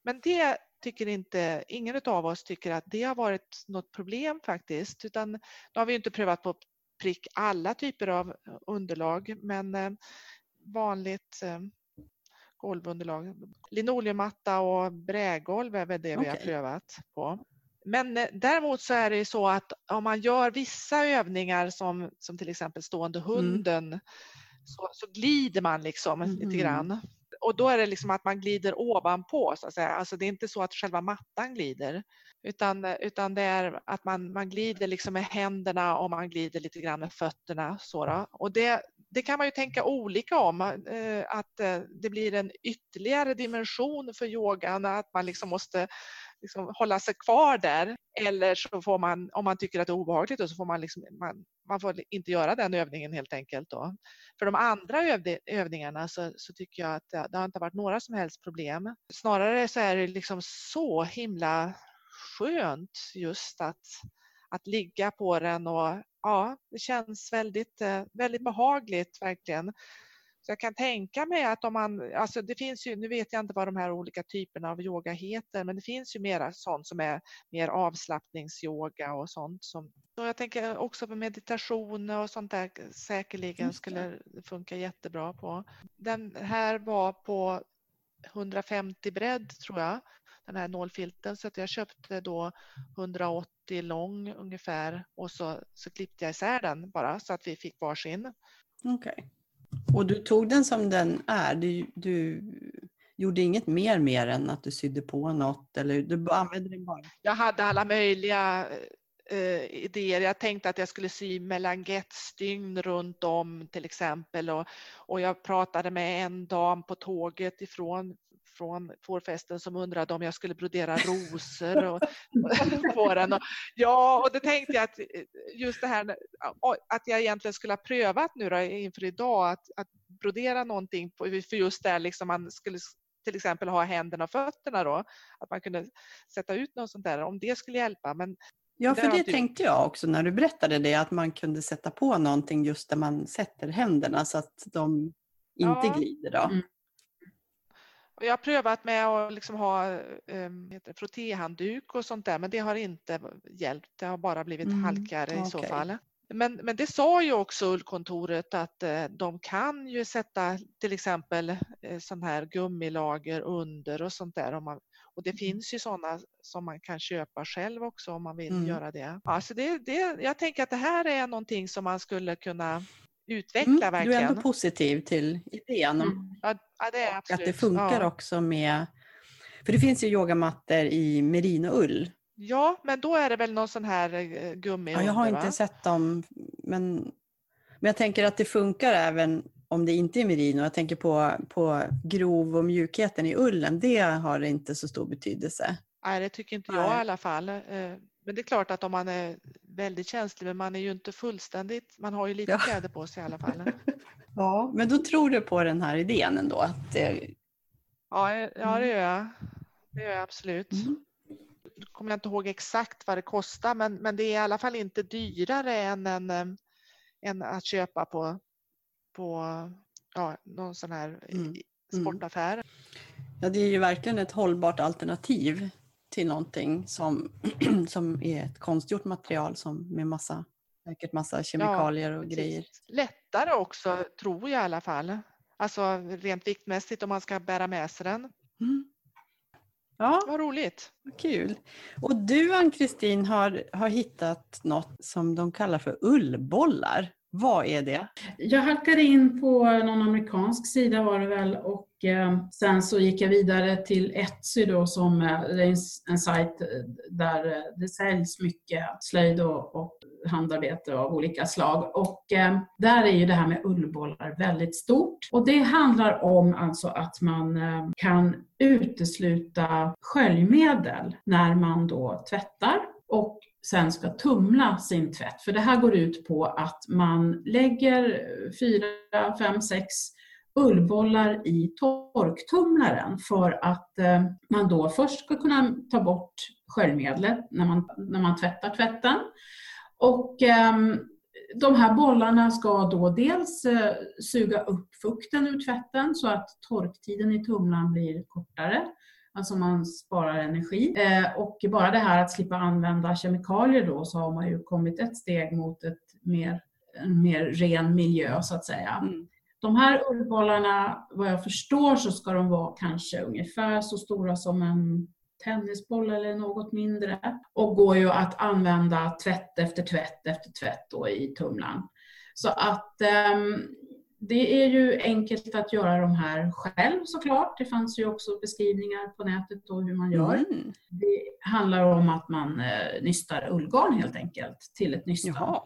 Men det tycker inte, ingen av oss tycker att det har varit något problem faktiskt. Utan nu har vi inte prövat på prick alla typer av underlag men eh, vanligt eh, golvunderlag. Linoleummatta och brädgolv är väl det vi har prövat på. Men eh, däremot så är det så att om man gör vissa övningar som, som till exempel stående hunden så, så glider man liksom Mhm. lite grann. Och då är det liksom att man glider ovanpå så att säga. Alltså det är inte så att själva mattan glider. Utan, utan det är att man, man glider liksom med händerna och man glider lite grann med fötterna. Så då. Och det, det kan man ju tänka olika om. eh, Att eh, det blir en ytterligare dimension för yogan. Att man liksom måste liksom hålla sig kvar där. Eller så får man, om man tycker att det är obehagligt, då, så får man, liksom, man, man får inte göra den övningen helt enkelt. Då. För de andra övde, övningarna så, så tycker jag att det, det har inte varit några som helst problem. Snarare så är det liksom så himla skönt just att, att ligga på den och ja, det känns väldigt, eh, väldigt behagligt verkligen. Så jag kan tänka mig att om man, alltså det finns ju, nu vet jag inte vad de här olika typerna av yoga heter, men det finns ju mera sånt som är mer avslappningsyoga och sånt. Som, så jag tänker också på meditation och sånt där säkerligen skulle funka jättebra på. Den här var på 150 bredd tror jag. den här nålfilten så att jag köpte då 180 lång ungefär och så, så klippte jag isär den bara så att vi fick varsin. Okej. Och du tog den som den är? Du, du gjorde inget mer mer än att du sydde på något eller du använde den bara? Jag hade alla möjliga eh, idéer. Jag tänkte att jag skulle sy melangettstygn runt om till exempel och, och jag pratade med en dam på tåget ifrån från fårfesten som undrade om jag skulle brodera rosor och, på den. Och, ja, och då tänkte jag att just det här att jag egentligen skulle ha prövat nu då, inför idag att, att brodera någonting på, för just där liksom man skulle till exempel ha händerna och fötterna då, att man kunde sätta ut något sånt där, om det skulle hjälpa. Men Ja, för det tänkte jag också när du berättade det, att man kunde sätta på någonting just där man sätter händerna så att de inte Ja. glider. Då. Mm. Och jag har prövat med att liksom ha um, frottéhandduk och sånt där, men det har inte hjälpt. Det har bara blivit Mm, halkigare i så fall. Men, men det sa ju också ullkontoret att eh, de kan ju sätta till exempel eh, sån här gummilager under och sånt där. Om man, och det finns ju sådana som man kan köpa själv också om man vill Mm. göra det. Alltså det, det. Jag tänker att det här är någonting som man skulle kunna utveckla Mm, du är verkligen. ändå positiv till idén Mm. Ja, det är att absolut. det funkar ja. också med... För det finns ju yogamattor i merinoull. Ja, men då är det väl någon sån här eh, gummi Ja, jag har inte va? sett dem, men, men jag tänker att det funkar även om det inte är merino. Jag tänker på, på grov och mjukheten i ullen. Det har inte så stor betydelse. Nej, det tycker inte Nej. jag i alla fall. Eh, Men det är klart att om man är väldigt känslig, men man är ju inte fullständigt, man har ju lite Ja. kläder på sig i alla fall. Ja, men då tror du på den här idén ändå? Att det, Ja, eh, ja det gör jag. Det gör jag absolut. Mm. Nu kommer jag inte ihåg exakt vad det kostar, men, men det är i alla fall inte dyrare än, en, eh, än att köpa på, på ja, någon sån här i- Mm. sportaffär. ja, det är ju verkligen ett hållbart alternativ till någonting som, som är ett konstgjort material som med massa, säkert massa kemikalier och precis. grejer. Lättare också, tror jag i alla fall. Alltså rent viktmässigt om man ska bära med sig den. Mm. Ja, Vad roligt. kul. Och du Ann-Kristin har, har hittat något som de kallar för ullbollar. Vad är det? Jag halkade in på någon amerikansk sida var det väl och eh, sen så gick jag vidare till Etsy då som eh, är en, en sajt eh, där eh, det säljs mycket slöjd och, och handarbete av olika slag. Och eh, där är ju det här med ullbollar väldigt stort. Och det handlar om alltså att man eh, kan utesluta sköljmedel när man då tvättar och sen ska tumla sin tvätt. För det här går ut på att man lägger fyra, fem, sex ullbollar i torktumlaren för att eh, man då först ska kunna ta bort sköljmedlet när man, när man tvättar tvätten. Och ehm, de här bollarna ska då dels eh, suga upp fukten ur tvätten så att torktiden i tumlaren blir kortare. Alltså man sparar energi. Eh, och bara det här att slippa använda kemikalier då så har man ju kommit ett steg mot ett mer, en mer ren miljö så att säga. Mm. De här ullbollarna, vad jag förstår så ska de vara kanske ungefär så stora som en tennisboll eller något mindre. Och går ju att använda tvätt efter tvätt efter tvätt då i tumlaren. Så att ehm, det är ju enkelt att göra de här själv såklart. Det fanns ju också beskrivningar på nätet då hur man gör. Mm. Det handlar om att man eh, nystar ullgarn helt enkelt till ett nystan. Jaha.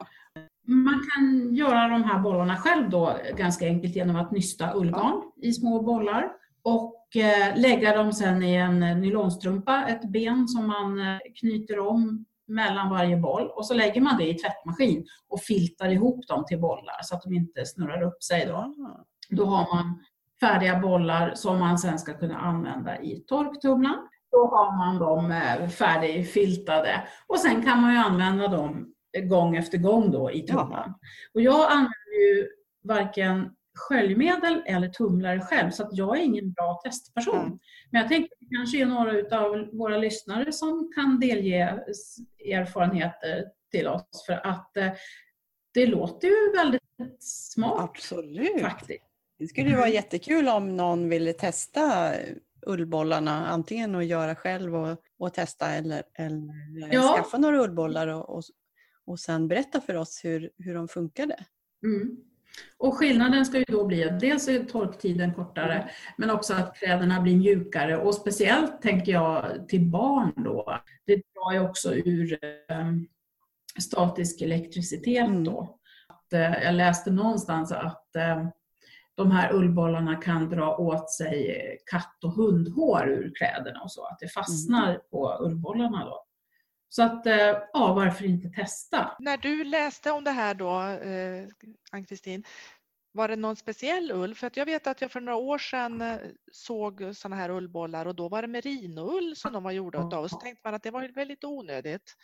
Man kan göra de här bollarna själv då ganska enkelt genom att nysta ullgarn i små bollar och eh, lägga dem sen i en nylonstrumpa, ett ben som man eh, knyter om mellan varje boll och så lägger man det i tvättmaskin och filtar ihop dem till bollar så att de inte snurrar upp sig. Då, Ja. då har man färdiga bollar som man sen ska kunna använda i torktumlaren. Då har man dem eh, färdigfiltade och sen kan man ju använda dem gång efter gång då i tumlaren. Och jag använder ju varken sköljmedel eller tumlare själv så att jag är ingen bra testperson. Mm. Men jag tänkte att det kanske är några av våra lyssnare som kan delge erfarenheter till oss för att eh, det låter ju väldigt smart Absolut. faktiskt. Det skulle ju vara jättekul om någon ville testa ullbollarna, antingen att göra själv och, och testa eller, eller Ja. skaffa några ullbollar och, och, och sen berätta för oss hur, hur de funkade. Mm. Och skillnaden ska ju då bli att dels är torktiden kortare men också att kläderna blir mjukare och speciellt tänker jag till barn då. Det drar ju också ur eh, statisk elektricitet Mm. då. Att, eh, jag läste någonstans att eh, de här ullbollarna kan dra åt sig katt och hundhår ur kläderna och så, att det fastnar på ullbollarna då. Så att, eh, ja varför inte testa? När du läste om det här då, eh, Ann-Kristin, var det någon speciell ull? För att jag vet att jag för några år sedan eh, såg sådana här ullbollar och då var det merinoull som de var gjorda utav och så tänkte man att det var väldigt onödigt.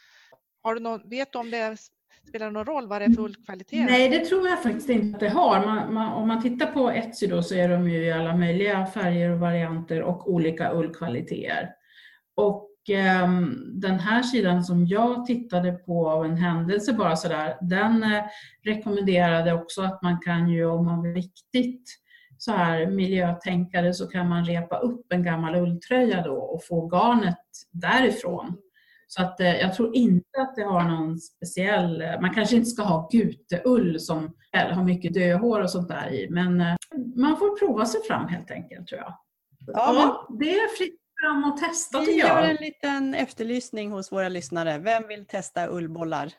Har du någon, vet du om det spelar någon roll vad det är för ullkvalitet? Nej, det tror jag faktiskt inte att det har. Man, man, om man tittar på Etsy då så är de ju i alla möjliga färger och varianter och olika ullkvaliteter. Och den här sidan som jag tittade på av en händelse bara sådär, den eh, rekommenderade också att man kan ju om man är riktigt så här miljötänkare så kan man repa upp en gammal ulltröja då och få garnet därifrån. Så att eh, jag tror inte att det har någon speciell, eh, man kanske inte ska ha guteull som har mycket döhår och sånt där i, men man får prova sig fram helt enkelt tror jag. Ja, det är fritt fram och testa Vi gör en liten efterlysning hos våra lyssnare. Vem vill testa ullbollar?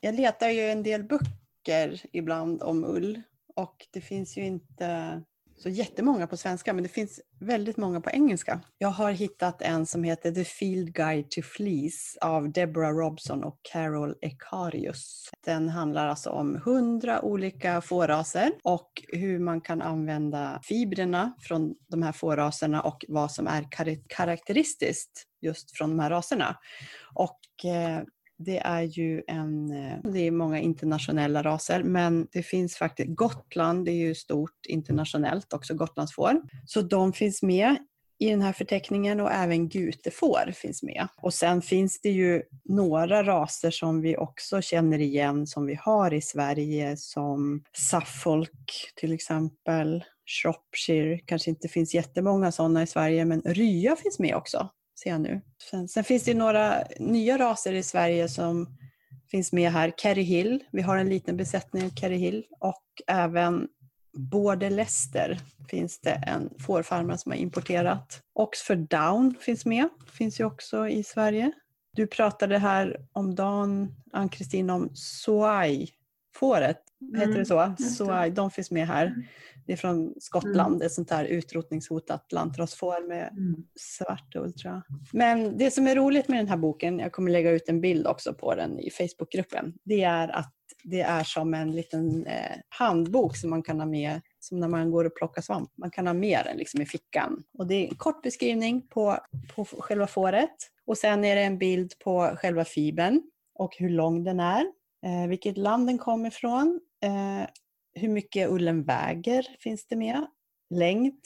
Jag letar ju en del böcker ibland om ull och det finns ju inte så jättemånga på svenska men det finns väldigt många på engelska. Jag har hittat en som heter The Field Guide to Fleece av Deborah Robson och Carol Ekarius. Den handlar alltså om hundra olika fåraser och hur man kan använda fibrerna från de här fåraserna och vad som är kar- karaktäristiskt just från de här raserna. Och eh, det är ju en, eh, det är många internationella raser men det finns faktiskt, Gotland är ju stort internationellt också, Gotlandsfår. Så de finns med i den här förteckningen och även gutefår finns med. Och sen finns det ju några raser som vi också känner igen som vi har i Sverige som Suffolk till exempel, Shropshire, kanske inte finns jättemånga sådana i Sverige men Rya finns med också ser jag nu. Sen, sen finns det några nya raser i Sverige som finns med här. Kerry Hill, vi har en liten besättning av Kerry Hill och även Border Leicester finns det en fårfarmare som har importerat. Oxford Down finns med, finns ju också i Sverige. Du pratade här om dagen, Ann-Kristin, om Soai-fåret. Heter det så? Soai, de finns med här. Det är från Skottland, ett sånt här utrotningshotat lantrasfår med Mm. svart ull tror jag. Men det som är roligt med den här boken, jag kommer lägga ut en bild också på den i Facebookgruppen, det är att det är som en liten eh, handbok som man kan ha med som när man går och plockar svamp. Man kan ha med den liksom i fickan. Och det är en kort beskrivning på, på själva fåret. Och sen är det en bild på själva fibern och hur lång den är. Eh, vilket land den kommer ifrån. Eh, hur mycket ullen väger finns det med. Längd.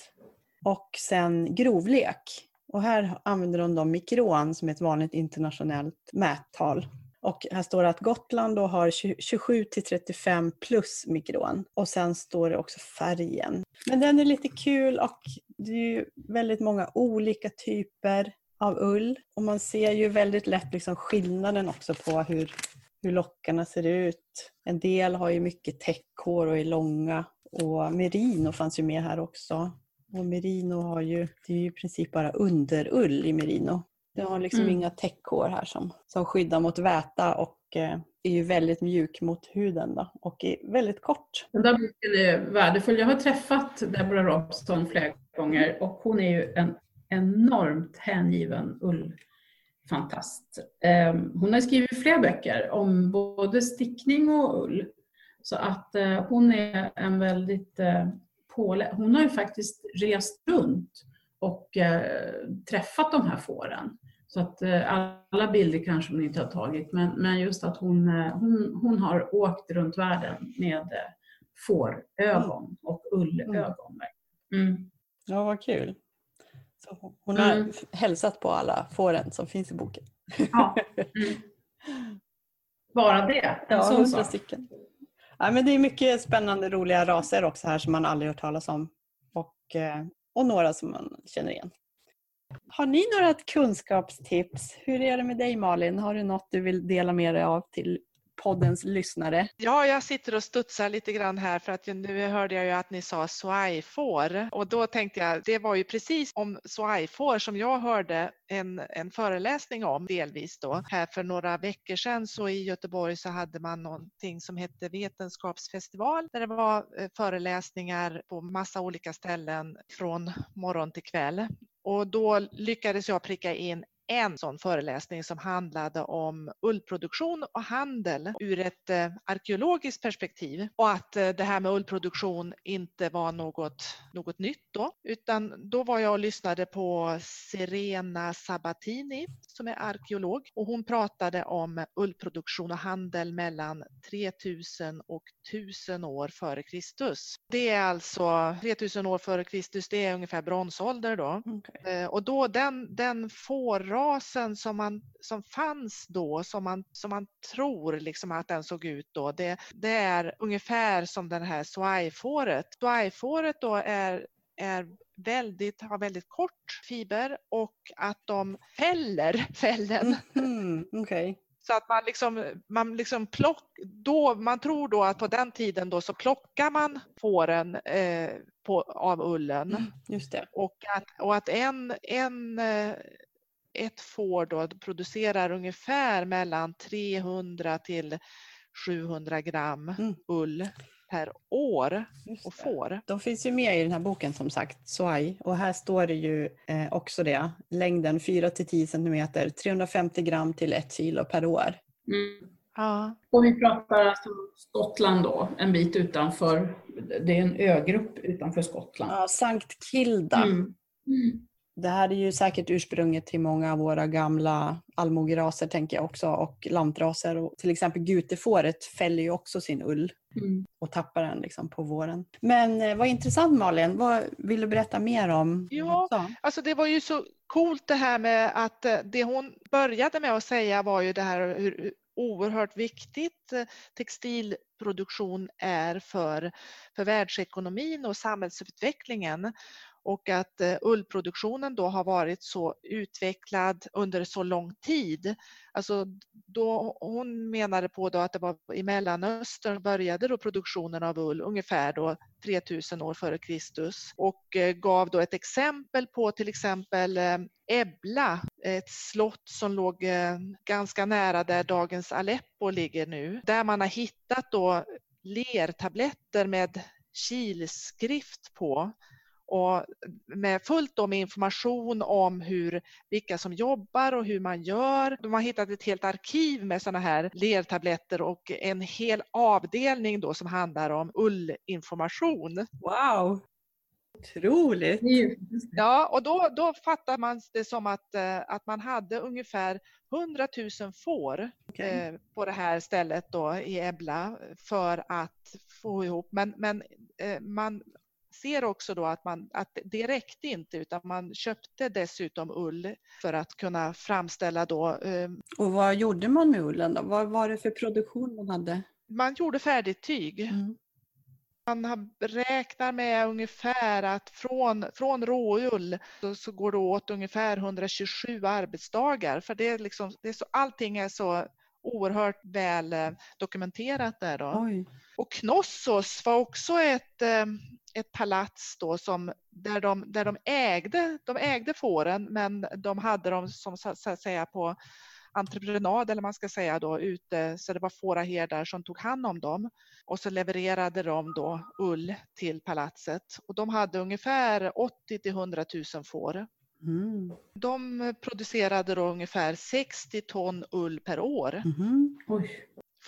Och sen grovlek. Och här använder de då mikron som är ett vanligt internationellt mättal. Och här står det att Gotland då har 27 till 35 plus mikron. Och sen står det också färgen. Men den är lite kul och det är ju väldigt många olika typer av ull. Och man ser ju väldigt lätt liksom skillnaden också på hur, hur lockarna ser ut. En del har ju mycket täckhår och är långa. Och merino fanns ju med här också. Och merino har ju, det är ju i princip bara underull i merino. Det har liksom Mm. inga täckhår här som, som skyddar mot väta och eh, är ju väldigt mjuk mot huden då, och är väldigt kort. Den där boken är värdefull. Jag har träffat Deborah Robson flera gånger och hon är ju en enormt hängiven ullfantast. Ehm, Hon har skrivit flera böcker om både stickning och ull. Så att eh, hon är en väldigt eh, pålä... Hon har ju faktiskt rest runt och eh, träffat de här fåren. Så att alla bilder kanske hon inte har tagit, men, men just att hon, hon, hon har åkt runt världen med fårögon och ullögon. Mm. Ja, vad kul. Så hon har Mm. hälsat på alla fåren som finns i boken. Ja. Mm. Bara det, Ja, hundra stycken. Ja, men det är mycket spännande, roliga raser också här som man aldrig hört talas om. Och, eh, och några som man känner igen. Har ni några kunskapstips? Hur är det med dig Malin? Har du något du vill dela med dig av till poddens lyssnare? Ja, jag sitter och studsar lite grann här för att nu hörde jag ju att ni sa swai-får och då tänkte jag, det var ju precis om swai-får som jag hörde en, en föreläsning om delvis då. Här för några veckor sedan så i Göteborg så hade man någonting som hette Vetenskapsfestival där det var eh, föreläsningar på massa olika ställen från morgon till kväll. Och då lyckades jag pricka in en sån föreläsning som handlade om ullproduktion och handel ur ett eh, arkeologiskt perspektiv. Och att eh, det här med ullproduktion inte var något, något nytt då, utan då var jag och lyssnade på Serena Sabatini som är arkeolog och hon pratade om ullproduktion och handel mellan 3000 och 1000 år före Kristus. Det är alltså 3000 år före Kristus, det är ungefär bronsålder då. Okay. Eh, och då den, den fårrasen som, man, som fanns då, som man, som man tror liksom att den såg ut då, det, det är ungefär som den här swai-fåret. Swai-fåret då är, är väldigt, har väldigt kort fiber och att de fäller fällen. Mm, okay. Så att man liksom, man liksom plock, då, man tror då att på den tiden då så plockar man fåren eh, på, av ullen. Mm, just det. Och att, och att en, en, eh, ett får då producerar ungefär mellan 300 till 700 gram Mm. ull per år och det. får. De finns ju med i den här boken som sagt, Swai. Och här står det ju eh, också det. Längden 4 till 10 cm, 350 gram till 1 kilo per år. Mm. Ja. Och vi pratar alltså om Skottland då, en bit utanför. Det är en ögrupp utanför Skottland. Ja, Sankt Kilda. Mm. Mm. Det här är ju säkert ursprunget till många av våra gamla allmogeraser tänker jag också och lantraser. Och till exempel gutefåret fäller ju också sin ull Mm. och tappar den liksom på våren. Men eh, vad intressant Malin, vad vill du berätta mer om? Ja. Så. Alltså det var ju så coolt det här med att eh, det hon började med att säga var ju det här hur oerhört viktigt eh, textilproduktion är för, för världsekonomin och samhällsutvecklingen och att eh, ullproduktionen då har varit så utvecklad under så lång tid. Alltså då, hon menade på då att det var i Mellanöstern började då produktionen av ull ungefär då 3000 år före Kristus och eh, gav då ett exempel på till exempel eh, Ebla, ett slott som låg ganska nära där dagens Aleppo ligger nu, där man har hittat då lertabletter med kilskrift på och med fullt då med information om hur, vilka som jobbar och hur man gör. De har hittat ett helt arkiv med sådana här lertabletter och en hel avdelning då som handlar om ullinformation. Wow! Otroligt! Ja, och då, då fattar man det som att, eh, att man hade ungefär 100 000 får Okej. eh, på det här stället då i Ebla för att få ihop. Men, men eh, man ser också då att, man, att det räckte inte utan man köpte dessutom ull för att kunna framställa då. Eh, Och vad gjorde man med ullen då? Vad var det för produktion man hade? man gjorde färdigt tyg. Mm. Man räknar med ungefär att från, från råull så, så går det åt ungefär 127 arbetsdagar. För det är liksom, det är så, allting är så oerhört väl eh, dokumenterat där då. Oj. Och Knossos var också ett, eh, ett palats då som, där, de, där de, ägde, de ägde fåren men de hade dem som så, att säga på entreprenad eller man ska säga då ute så det var fåraherdar som tog hand om dem och så levererade de då ull till palatset och de hade ungefär 80 till 100 000 får. Mm. De producerade då ungefär 60 ton ull per år Mhm.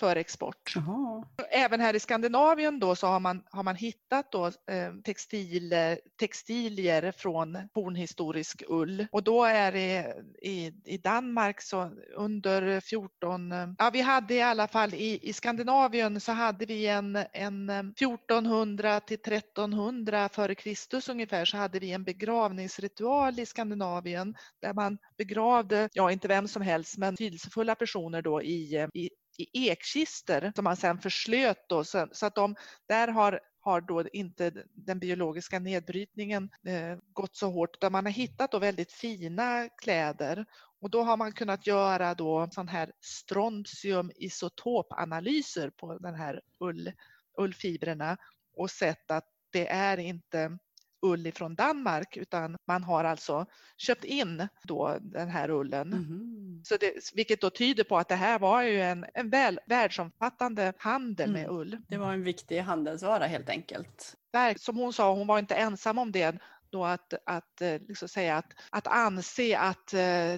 För export. Jaha. Även här i Skandinavien då så har man, har man hittat då, eh, textil, textilier från fornhistorisk ull. Och då är det i, i Danmark så under 14, eh, ja vi hade i alla fall i, i Skandinavien så hade vi en, en eh, 1400 till 1300 före Kristus ungefär så hade vi en begravningsritual i Skandinavien där man begravde, ja inte vem som helst men betydelsefulla personer då i, eh, i i ekkister som man sedan förslöt då, så, så att de där har har då inte den biologiska nedbrytningen eh, gått så hårt utan man har hittat då väldigt fina kläder. Och då har man kunnat göra då sån här strontiumisotopanalyser på den här ull, ullfibrerna och sett att det är inte ull ifrån Danmark utan man har alltså köpt in då den här ullen. Mhm. Så det, vilket då tyder på att det här var ju en, en väl, världsomfattande handel med Mm. ull. Det var en viktig handelsvara helt enkelt. Som hon sa, hon var inte ensam om det då att, att eh, liksom säga att, att anse att eh,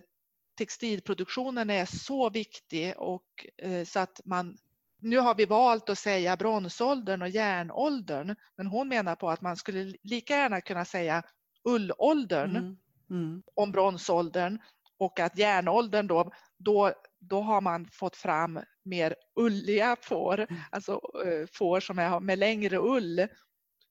textilproduktionen är så viktig och eh, så att man nu har vi valt att säga bronsåldern och järnåldern, men hon menar på att man skulle lika gärna kunna säga ullåldern Mm. Mm. om bronsåldern och att järnåldern då, då, då har man fått fram mer ulliga får, Mm. alltså eh, får som är med längre ull.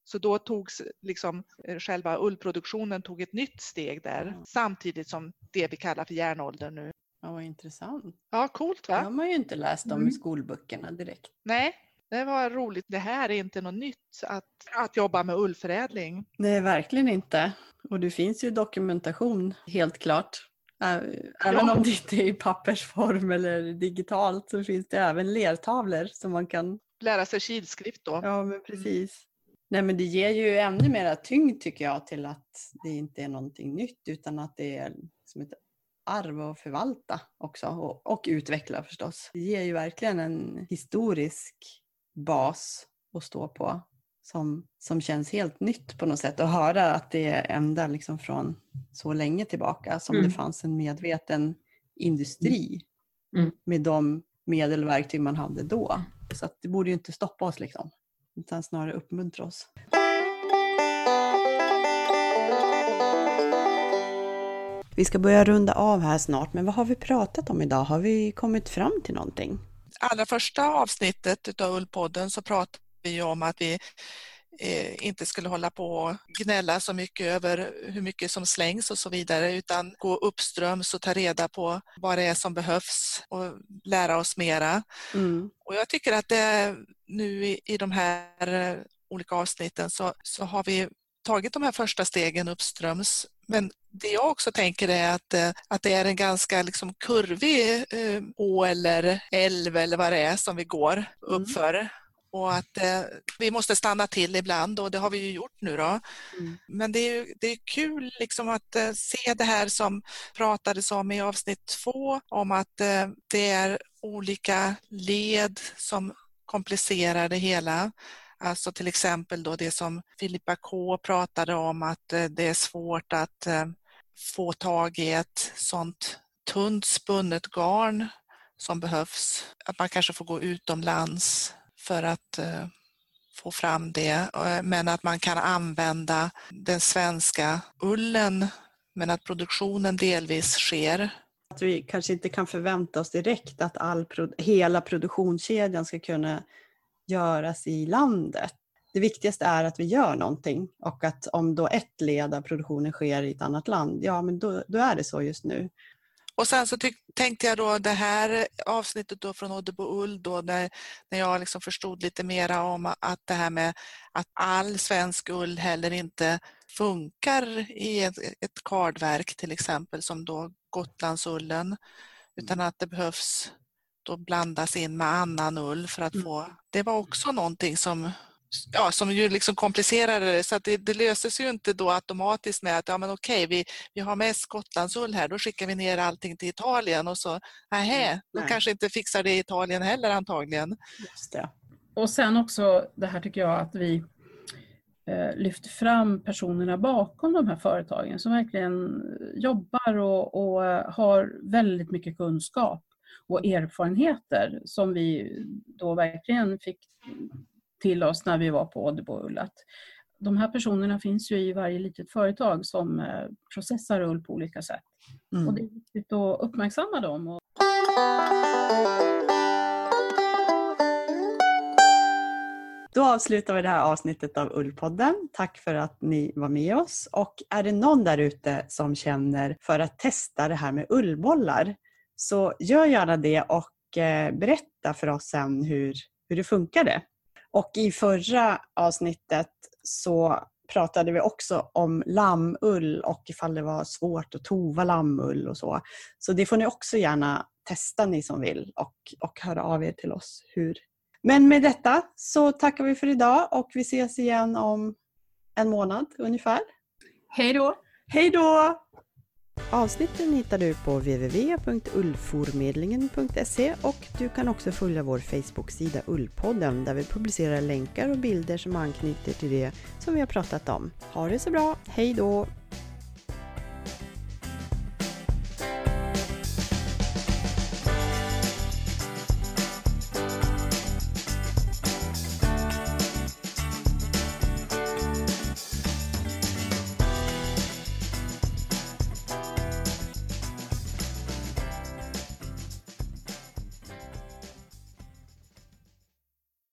Så då togs liksom eh, själva ullproduktionen tog ett nytt steg där samtidigt som det vi kallar för järnåldern nu. Ja, vad intressant. Ja, coolt Det har va? man ju inte läst om i Mm. skolböckerna direkt. Nej, det var roligt. Det här är inte något nytt att, att jobba med ullförädling. Nej, verkligen inte. Och det finns ju dokumentation, helt klart. Även Ja. om det inte är i pappersform eller digitalt så finns det även lertavlor som man kan... Lära sig kilskrift då. Ja, men precis. Nej, men det ger ju ännu mera tyngd tycker jag till att det inte är någonting nytt utan att det är som ett arv att förvalta också och, och utveckla förstås. Det ger ju verkligen en historisk bas att stå på som, som känns helt nytt på något sätt och höra att det är ända liksom från så länge tillbaka som Mm. det fanns en medveten industri Mm. med de medel och verktyg man hade då. Så att det borde ju inte stoppa oss liksom, utan snarare uppmuntra oss. Vi ska börja runda av här snart, men vad har vi pratat om idag? Har vi kommit fram till någonting? allra första avsnittet utav Ullpodden så pratade vi om att vi eh, inte skulle hålla på och gnälla så mycket över hur mycket som slängs och så vidare utan gå uppströms och ta reda på vad det är som behövs och lära oss mera. Mm. Och jag tycker att det, nu i, i de här eh, olika avsnitten så, så har vi tagit de här första stegen uppströms. Men det jag också tänker är att, eh, att det är en ganska liksom kurvig eh, å eller älv eller vad det är som vi går uppför. Och att eh, vi måste stanna till ibland och det har vi ju gjort nu då. Mm. Men det är, ju- det är kul liksom att eh, se det här som pratades om i avsnitt två om att eh, det är olika led som komplicerar det hela. Alltså till exempel då det som Filippa K pratade om att eh, det är svårt att eh, få tag i ett sånt tunt spunnet garn som behövs. Att man kanske får gå utomlands för att eh, få fram det. Men att man kan använda den svenska ullen men att produktionen delvis sker. Att vi kanske inte kan förvänta oss direkt att all hela produktionskedjan ska kunna göras i landet. Det viktigaste är att vi gör någonting och att om då ett led av produktionen sker i ett annat land, ja men då, då är det så just nu. Och sen så tänkte jag då det här avsnittet då från Oddebo Ull då när, när jag liksom förstod lite mera om att det här med att all svensk ull heller inte funkar i ett, ett kardverk till exempel som då Gotlandsullen utan att det behövs då blandas in med annan ull för att Mm. få... Det var också någonting som Ja, som ju liksom komplicerade det. Så det, det löses ju inte då automatiskt med att ja, men okej, vi, vi har mest Gotlandsull här, då skickar vi ner allting till Italien och så, nähä, då Nej. kanske inte fixar det i Italien heller antagligen. Just det. Och sen också det här tycker jag att vi eh, lyfter fram personerna bakom de här företagen som verkligen jobbar och, och eh, har väldigt mycket kunskap och erfarenheter som vi då verkligen fick till oss när vi var på Oddebo Ull. Att De här personerna finns ju i varje litet företag som eh, processar ull på olika sätt. Och Mm. det är viktigt att uppmärksamma dem. Och Då avslutar vi det här avsnittet av Ullpodden. Tack för att ni var med oss. Och är det någon där ute som känner för att testa det här med ullbollar så gör gärna det och eh, berätta för oss sen hur, hur det funkade. Och i förra avsnittet så pratade vi också om lammull och ifall det var svårt att tova lammull och så. Så det får ni också gärna testa ni som vill och, och höra av er till oss hur. Men med detta så tackar vi för idag och vi ses igen om en månad ungefär. Hej då! Hej då! Avsnitten hittar du på www.ullformedlingen.se och du kan också följa vår Facebook-sida Ullpodden där vi publicerar länkar och bilder som anknyter till det som vi har pratat om. Ha det så bra, hej då!